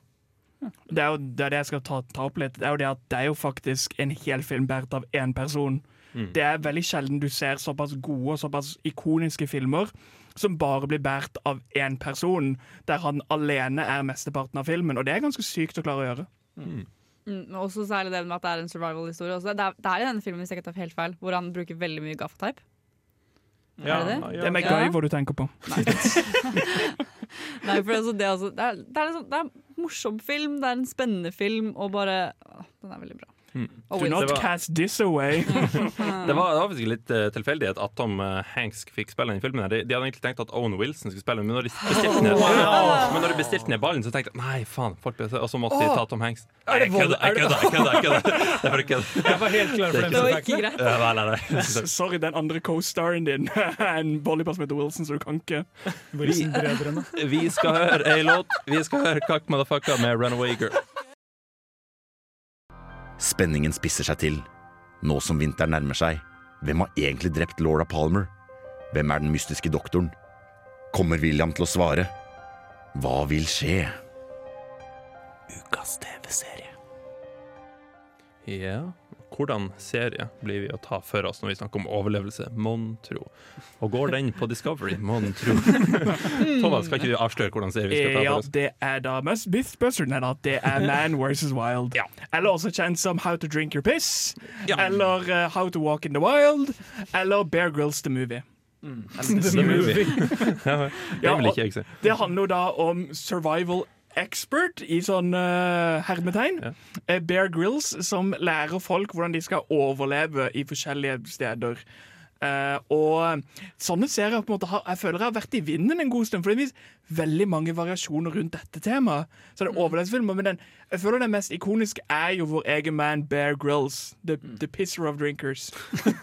Det er jo det, det jeg skal ta, ta opp litt. Det er jo det at det er jo faktisk en hel film båret av én person. Mm. Det er veldig sjelden du ser såpass gode og såpass ikoniske filmer som bare blir båret av én person, der han alene er mesteparten av filmen. Og det er ganske sykt å klare å gjøre. Mm, Mm, også særlig det med at det er en survival-historie. Det, er- det er i denne filmen hvis jeg ikke tar helt feil, hvor han bruker veldig mye gaffateip. Ja, er det ja. ja. Det er MacGyver du tenker på. (laughs) Nei, for altså, det, er altså, det, er, det, er liksom, det er en morsom film, det er en spennende film, og bare å, Den er veldig bra. Mm. Og Do not var- cast this away. (laughs) Det var, det var faktisk litt uh, tilfeldighet at Tom uh, Hanks fikk spille den filmen. her. De, de hadde egentlig tenkt at Owen Wilson skulle spille, men når de bestilte ned, Wow. (laughs) men når de bestilte ned ballen, så tenkte jeg nei, faen, folk Og så måtte de ta Tom Hanks. Nei, jeg kødder, jeg er kødder, jeg kødder, jeg kødder. (laughs) Var helt klar for den Det var ikke greit. Ja, nei, nei, nei. Sorry, den andre co-staren din en bollypass heter Wilson, så du kan ikke Wilson-brødrene. Vi skal høre ei låt. Vi skal høre Kakk Motherfucker med Runaway Girl. Spenningen spisser seg til. Nå som vinteren nærmer seg, hvem har egentlig drept Laura Palmer? Hvem er den mystiske doktoren? Kommer William til å svare? Hva vil skje? Ukas TV-serie. Ja, hvordan serie blir vi å ta for oss når vi snakker om overlevelse? Mon tro. Og går den på Discovery? Mon tro. (laughs) Thomas, kan ikke du avsløre hvordan serie vi skal ta for oss? Ja, det er da Must spørsmålet Nei da, det er Man vs. Wild. Eller også kjent som How to Drink Your Piss. Eller uh, How to Walk in the Wild. Eller Bear Grylls The Movie. Mm. (laughs) The Movie. (laughs) Ja, det vil ikke jeg si. Det handler da om survival expert i sånn uh, hermetegn. Eh, Bear Grylls som lærer folk hvordan de skal overleve i forskjellige steder. Uh, og sånne serier på en måte har, jeg føler jeg har vært i vinden en god stund. For det er veldig mange variasjoner rundt dette temaet. Så det er overlevelsesfilmer, Men den, jeg føler den mest ikoniske er jo vår egen man Bear Grylls. The, the pisser of drinkers.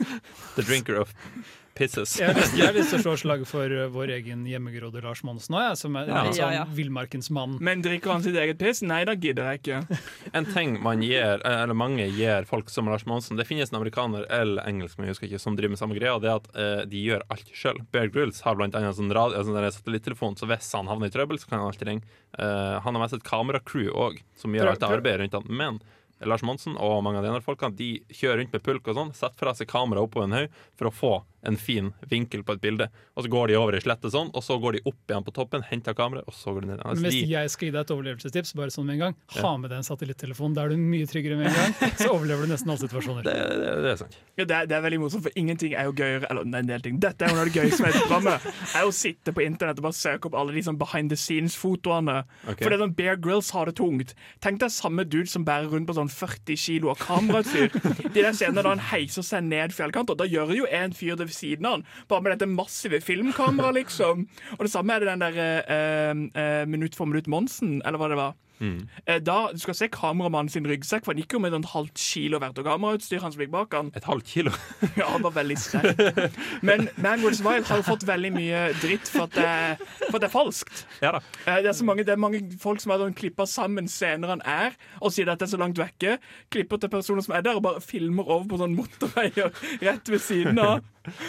(laughs) The Drinker of (laughs) Pisses. Jeg har lyst- til å slå (laughs) slag for uh, vår egen hjemmegrodde Lars Monsen òg, som er Ja. en sånn Ja, ja. villmarkens mann. Men drikker han sitt eget piss? Nei, da gidder jeg ikke. (laughs) En ting man gir, eller mange gir folk som Lars Monsen Det finnes en amerikaner eller engelsk men jeg husker ikke, som driver med samme greia, og det er at eh, de gjør alt sjøl. Bear Grylls har blant annet en sånn, radio, sånn satellittelefon, så hvis han havner i trøbbel, så kan han alltid ringe. Eh, han har mest et kameracrew òg, som gjør alt det arbeidet rundt han. Men Lars Monsen og mange av de andre folkene De kjører rundt med pulk og sånn, setter fra seg kamera oppå en haug for å få en fin vinkel på et bilde. Og så går de over i slettet sånn, og så går de opp igjen på toppen, henter kameraet, og så går de ned. Men Altså, hvis de, jeg skal gi deg et overlevelsestips, bare sånn med en gang, ha med deg en satellittelefon. Da er du mye tryggere med en gang. (laughs) Så overlever du nesten alle situasjoner. det, det, det er sant. Ja, det, er, det er veldig morsomt, for ingenting er jo gøyere Eller nei, en del ting. Dette er jo noe av det gøyeste med programmet. Er å sitte på internett og bare søke opp alle de sånn behind the scenes-fotoene. Okay. For det er sånn Bear Grylls har det tungt. Tenk deg samme dude som bærer rundt på sånn 40 kilo av kamerautstyr. De der scenene da han heiser seg ned fjellkanter, da gjør jo en fyr det ved siden av han. Bare med dette massive filmkameraet, liksom. Og det samme er det den der eh, eh, Minutt for minutt Monsen, eller hva det var. Mm. Eh, Da, Du skal se kameramannen sin ryggsekk, for han gikk jo med et halvt kilo hvert av kamerautstyr. han som gikk bak han. Et halvt kilo? (laughs) ja, han var veldig sterk. Men Man Goes Wild har jo fått veldig mye dritt for at det, for at det er falskt. Ja da. Eh, Det er, så mange, det er mange folk som har sånn klippa sammen scener han er, og sier at det er så langt vekke. Klipper til personer som er der, og bare filmer over på sånn motorveier rett ved siden av.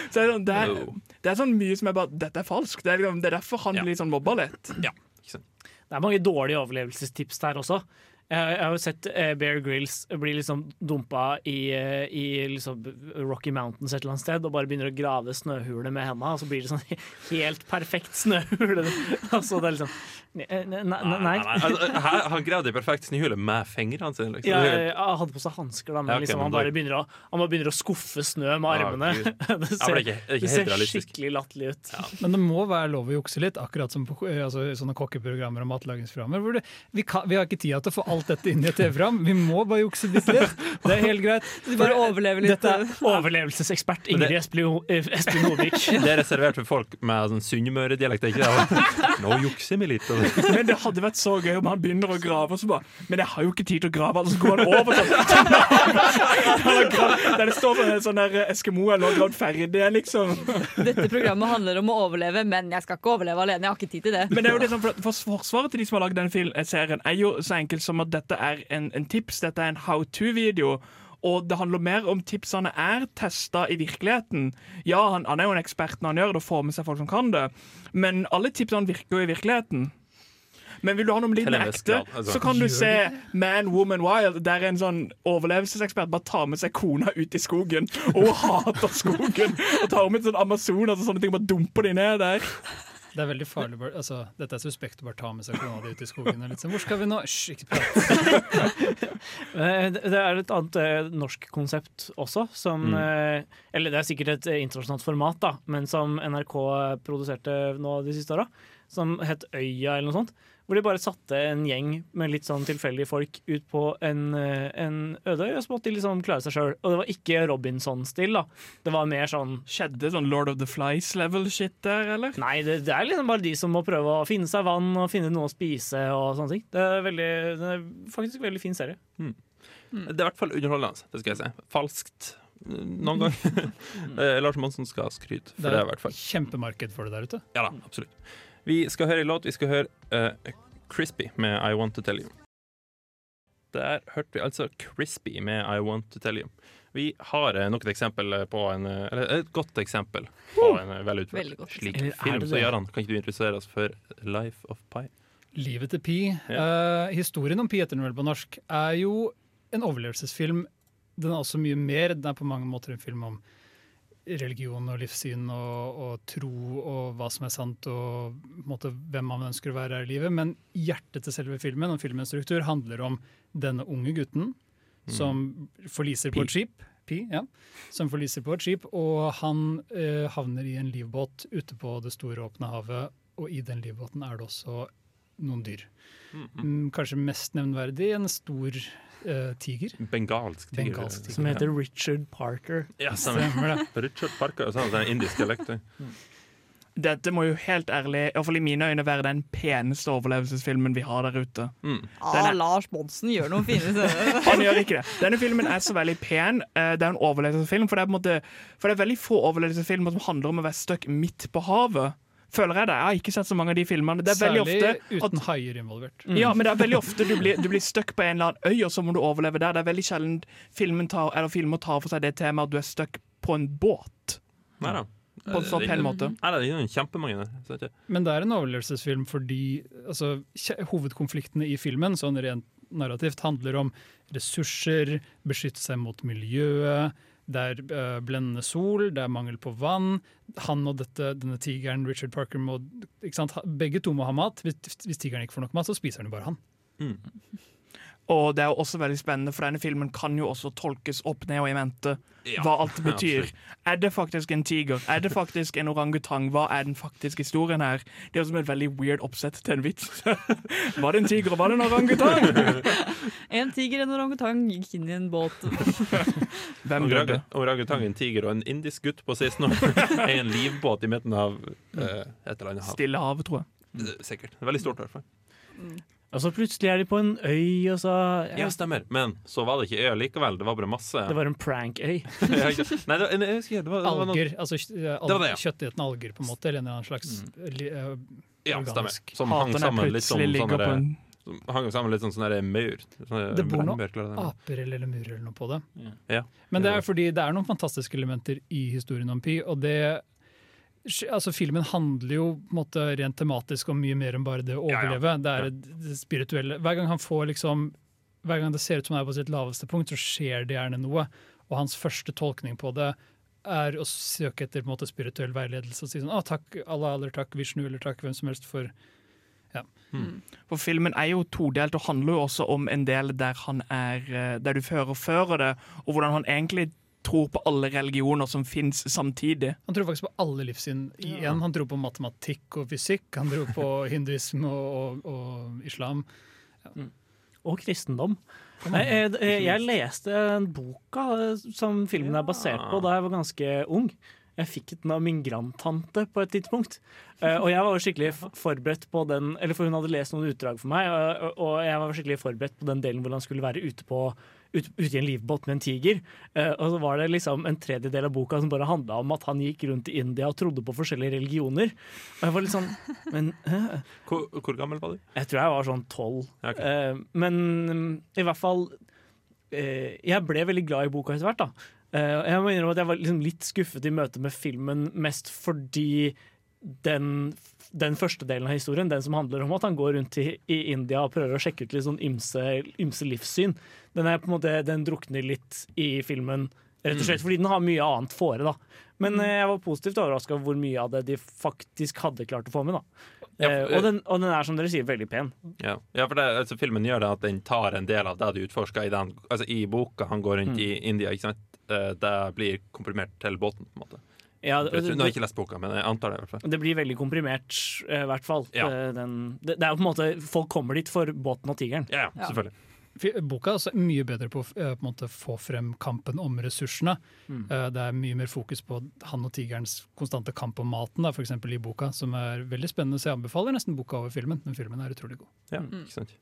Så det, er, det, er, det er sånn mye som er bare Dette er falskt. Det er, liksom, det er derfor han blir sånn mobba litt. Ja. Det er mange dårlige overlevelsestips der også. Jeg, jeg har jo sett eh, Bear Grylls bli liksom dumpa i, eh, i liksom Rocky Mountains et eller annet sted og bare begynner å grave snøhuler med henda, og så blir det sånn (laughs) helt perfekt snøhule. (laughs) Altså, det er liksom Nei. nei. Altså, her, han gravde i perfekt snøhule med fingrene sine. Liksom. Ja, jeg hadde på seg hansker, da, men Ja, okay, liksom, han bare begynner å, han bare begynner å skuffe snø med Ah, armene. Ah, (laughs) det ser, er ikke- det ikke det ser skikkelig latterlig ut. Men det må være lov å jukse litt, akkurat som på eh, altså, sånne kokkeprogrammer og matlagingsprogrammer. Hvor det, vi, kan, vi har ikke tid til å få alt dette inn i et TV-program. Vi må bare jukse litt litt. Det er helt greit. (laughs) Du bare overlever litt. Dette er overlevelsesekspert Ingrid Espelid eh, Novik. (laughs) Det er reservert for folk med sånn Sunnmøre-dialekt. (laughs) Nå jukser vi litt. Men det hadde vært så gøy om han begynner å grave, og så bare Men jeg har jo ikke tid til å grave, altså går han over sånn. Der det står sånn, sånn der Eskimo er nå gravd ferdig, liksom. Dette programmet handler om å overleve, men jeg skal ikke overleve alene. Jeg har ikke tid til det. Men det er jo liksom, for for Forsvaret til de som har lagd den serien, er jo så enkelt som at dette er en, en tips, dette er en how to-video. Og det handler mer om tipsene er testa i virkeligheten. Ja, han, han er jo en ekspert når han gjør det, og får med seg folk som kan det, men alle tipsene virker jo i virkeligheten. Men vil du ha noe litt mer ekte, altså. så kan du se Man, Woman, Wild, der en sånn overlevelsesekspert bare tar med seg kona ut i skogen, og hun (laughs) hater skogen, og tar med sånn Amazonas og sånne ting, bare dumper de ned der. Det er veldig farlig. bare- Altså, dette er suspekt å bare ta med seg kona di ut i skogen. Og litt sånn, Hvor skal vi nå? Hysj, ikke prat. (laughs) Eh, Det er et annet eh, norsk konsept også, som Mm. eh, Eller det er sikkert et eh, internasjonalt format, da, men som NRK produserte nå de siste åra. Som het Øya, eller noe sånt. Hvor de bare satte en gjeng med litt sånn tilfeldige folk ut på en, eh, en øde øy, og så måtte de liksom klare seg sjøl. Og det var ikke Robinson-stil, da. Det var mer sånn Skjedde sånn Lord of the Flies-level-shit der, eller? Nei, det, det er liksom bare de som må prøve å finne seg vann og finne noe å spise og sånne ting. Det er, veldig, det er faktisk en veldig fin serie. Det er i hvert fall underholdende, det skal jeg si. Falskt eh, noen ganger. (laughs) Eh, Lars Monsen skal skryte for det, er i hvert fall. kjempemarked for det der ute. Ja da, absolutt. Vi skal høre en låt. Vi skal høre uh, Crispy med I Want To Tell You. Der hørte vi altså Crispy med I Want To Tell You. Vi har eh, nok et eksempel på en eh, Eller et godt eksempel på en eh, velutført slik film. Så Jarand, kan ikke du introdusere oss for Life of Pi? Livet til Pi. Eh, historien om Pi heter den vel på norsk, er jo en overlevelsesfilm. Den er også mye mer. Den er på mange måter en film om religion og livssyn og, og tro og hva som er sant og måte, hvem man ønsker å være her i livet. Men hjertet til selve filmen og filmens struktur handler om denne unge gutten som forliser på et skip. Pi, ja. Som forliser på et skip, og han eh, havner i en livbåt ute på det store, åpne havet. Og i den livbåten er det også noen dyr. Mm, kanskje mest nevnverdig en stor eh, tiger. Bengalsk tiger. Bengalsk tiger. Som heter Richard Parker. Ja, stemmer. Det. (laughs) Richard Parker, altså, det er indisk dialekt. Dette må jo helt ærlig, i i mine øyne, være den peneste overlevelsesfilmen vi har der ute. Mm. Ah, Lars Monsen gjør noen fine (laughs) scener. Han gjør ikke det. Denne filmen er så veldig pen. Eh, Det er en overlevelsesfilm, for det er, på en måte, for det er veldig få overlevelsesfilmer som handler om å være stuck midt på havet. Føler jeg det. Jeg har ikke sett så mange av de filmene. Det er Særlig ofte uten haier involvert. Ja, men det er veldig ofte du blir, du blir stuck på en eller annen øy, og så må du overleve der. Det er veldig sjelden filmen tar, eller filmer tar for seg det temaet at du er stuck på en båt. Nei da. På en så pen måte. Nei, det er kjempemange der. Men det er en overlevelsesfilm fordi altså, hovedkonfliktene i filmen sånn rent narrativt handler om ressurser, beskytte seg mot miljøet, det er eh, blendende sol, det er mangel på vann. Han og dette, denne tigeren, Richard Parker, må? Begge to må ha mat. Hvis, hvis tigeren ikke får nok mat, så spiser han jo bare han. Og det er jo også veldig spennende, for denne filmen kan jo også tolkes opp ned og i mente. Ja, Hva alt det betyr. absolutt. Er det faktisk en tiger? Er det faktisk en orangutang? Hva er den faktiske historien her? Det er som et veldig weird oppsett til en vits. (laughs) var det en tiger, og var det en orangutang? (laughs) En tiger, en orangutang gikk inn i en båt. (laughs) Hvem Orang Orangutang, en tiger og en indisk gutt på 16 år i en livbåt i midten av uh, et eller annet hav. Stille havet, tror jeg. Eh, Sikkert. Veldig stort, i hvert fall. Og så plutselig er de på en øy, og så Ja, stemmer. Men så var det ikke øy likevel. Det var bare masse Det var en prank-øy. (laughs) Ja? Nei, det, var- jeg husker, det var, det var noe- Alger. Altså Det var al det, ja. kjøttetende alger, på en måte. Eller en eller annen slags li, eh, Ja, stemmer. Som hang sammen litt sånn plutselig der, som hang sammen litt sånn sånn maur. Det bor noen aper eller lemurer eller noe på det. Ja. Men det er fordi det er noen fantastiske elementer i historien om Pi, og det Altså, Filmen handler jo på en måte rent tematisk om mye mer enn bare det å Ja, ja. overleve. Det er det- det spirituelle. Hver gang han får liksom Hver gang det ser ut som han er på sitt laveste punkt, så skjer det gjerne noe. Og hans første tolkning på det er å søke etter på en måte spirituell veiledelse og si sånn ah, takk Allah eller takk Vishnu eller takk hvem som helst for ja. For filmen er jo todelt og handler jo også om en del der han er eh, Der du fører det, og hvordan han egentlig tror på alle religioner som fins samtidig. Han tror faktisk på alle livssyn i én. Han tror på matematikk og fysikk, han tror på (laughs) hinduisme og, og, og islam. Og kristendom. Nei, jeg, jeg, jeg leste en boka eh, som filmen er basert på da jeg var ganske ung. Jeg fikk den av min grandtante på et tidspunkt. Eh, og jeg var skikkelig (laughs) forberedt på den Eller for hun hadde lest noen utdrag for meg, og, og jeg var skikkelig forberedt på den delen hvor han skulle være ute på ut, i en livbåt med en tiger. Eh, og så var det liksom en tredjedel av boka som bare handla om at han gikk rundt i India og trodde på forskjellige religioner. Og jeg var litt sånn (laughs) Men? Hvor, hvor gammel var du? Jeg tror jeg var sånn tolv. Eh, men mm, i hvert fall eh, Jeg ble veldig glad i boka etter hvert. da. Eh, jeg må innrømme at jeg var liksom litt skuffet i møte med filmen, mest fordi den, den første delen av historien, den som handler om at han går rundt i, i India og prøver å sjekke ut litt sånn ymse, ymse livssyn, den, er på en måte, den drukner litt i filmen. Rett og slett fordi den har mye annet fore. da. Men eh, jeg var positivt overraska over hvor mye av det de faktisk hadde klart å få med. da. Ja, Eh, for- og, den, og den er som dere sier veldig pen. Ja, ja for det, altså, filmen gjør det at den tar en del av det du utforsker i den Altså i boka han går rundt Mm. i India? Eh, Det blir komprimert til båten, på en måte. Ja, det, det- nå har jeg ikke lest boka, men jeg antar det i hvert fall. Det blir veldig komprimert, eh, i hvert fall. Ja. Eh, Den, det, det er jo på en måte Folk kommer dit for båten og tigeren. Ja, selvfølgelig. Boka er altså mye bedre på å eh, på en måte få frem kampen om ressursene. Mm. Det er mye mer fokus på han og tigerens konstante kamp om maten, da, for i boka, som er veldig spennende. Så jeg anbefaler nesten boka over filmen. Den filmen er utrolig god. Ja, ikke sant.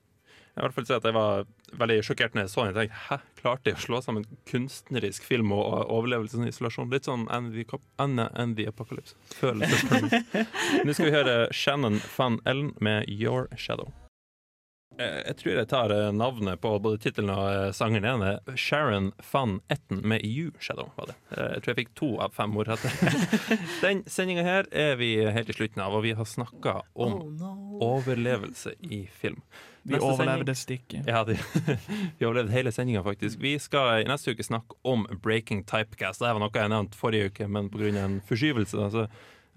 I hvert fall si at jeg var veldig sjokkert når jeg så den. Jeg tenkte, Hæ, klarte jeg å slå sammen kunstnerisk film og overlevelse og isolasjon? Litt sånn Anne and the Apocalypse. Følelse. (laughs) Nå skal vi høre Shannon van Ellen med Your Shadow. Eh, Jeg tror jeg tar eh, navnet på både tittelen og eh, sangeren. Er Sharon van Etten med You Shadow. var det. Jeg tror jeg fikk to av fem ord etter. (laughs) Den sendinga her er vi helt i slutten av, og vi har snakka om Oh, no. overlevelse i film. Vi Neste overlevde stikket. Ja, de, (laughs) vi overlevde hele sendinga, faktisk. Vi skal i neste uke snakke om breaking typecast. Det var noe jeg nevnte forrige uke, men pga. en forskyvelse da,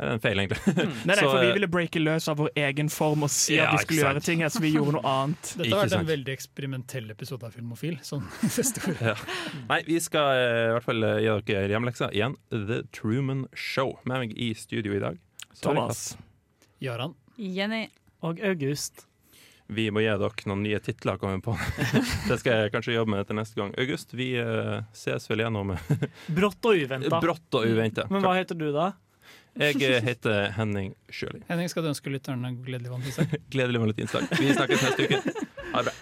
er en feil, egentlig. (laughs) Nei, nei, for vi eh, ville breake løs av vår egen form og si Ja, at vi skulle gjøre ting, her, så vi gjorde noe annet. Dette har vært en veldig eksperimentell episode av Filmofil. Sånn. (laughs) Ja. Nei, vi skal eh, i hvert fall gjøre dere hjemmeleksa igjen. The Truman Show. Med meg i studio i dag. Så Thomas. Jaran. Jenny. Og August. Vi må gi dere noen nye titler, kommer jeg på. (laughs) Det skal jeg kanskje jobbe med til neste gang. August, vi eh, ses vel igjennom Brått og uventa. Brått og uventa. Men hva heter du, da? Jeg heter Henning Sjøli. Henning, skal du ønske lytterne gledelig valentinsdag? (laughs) Gledelig valentinsdag. Vi snakkes neste uke. Ha det bra.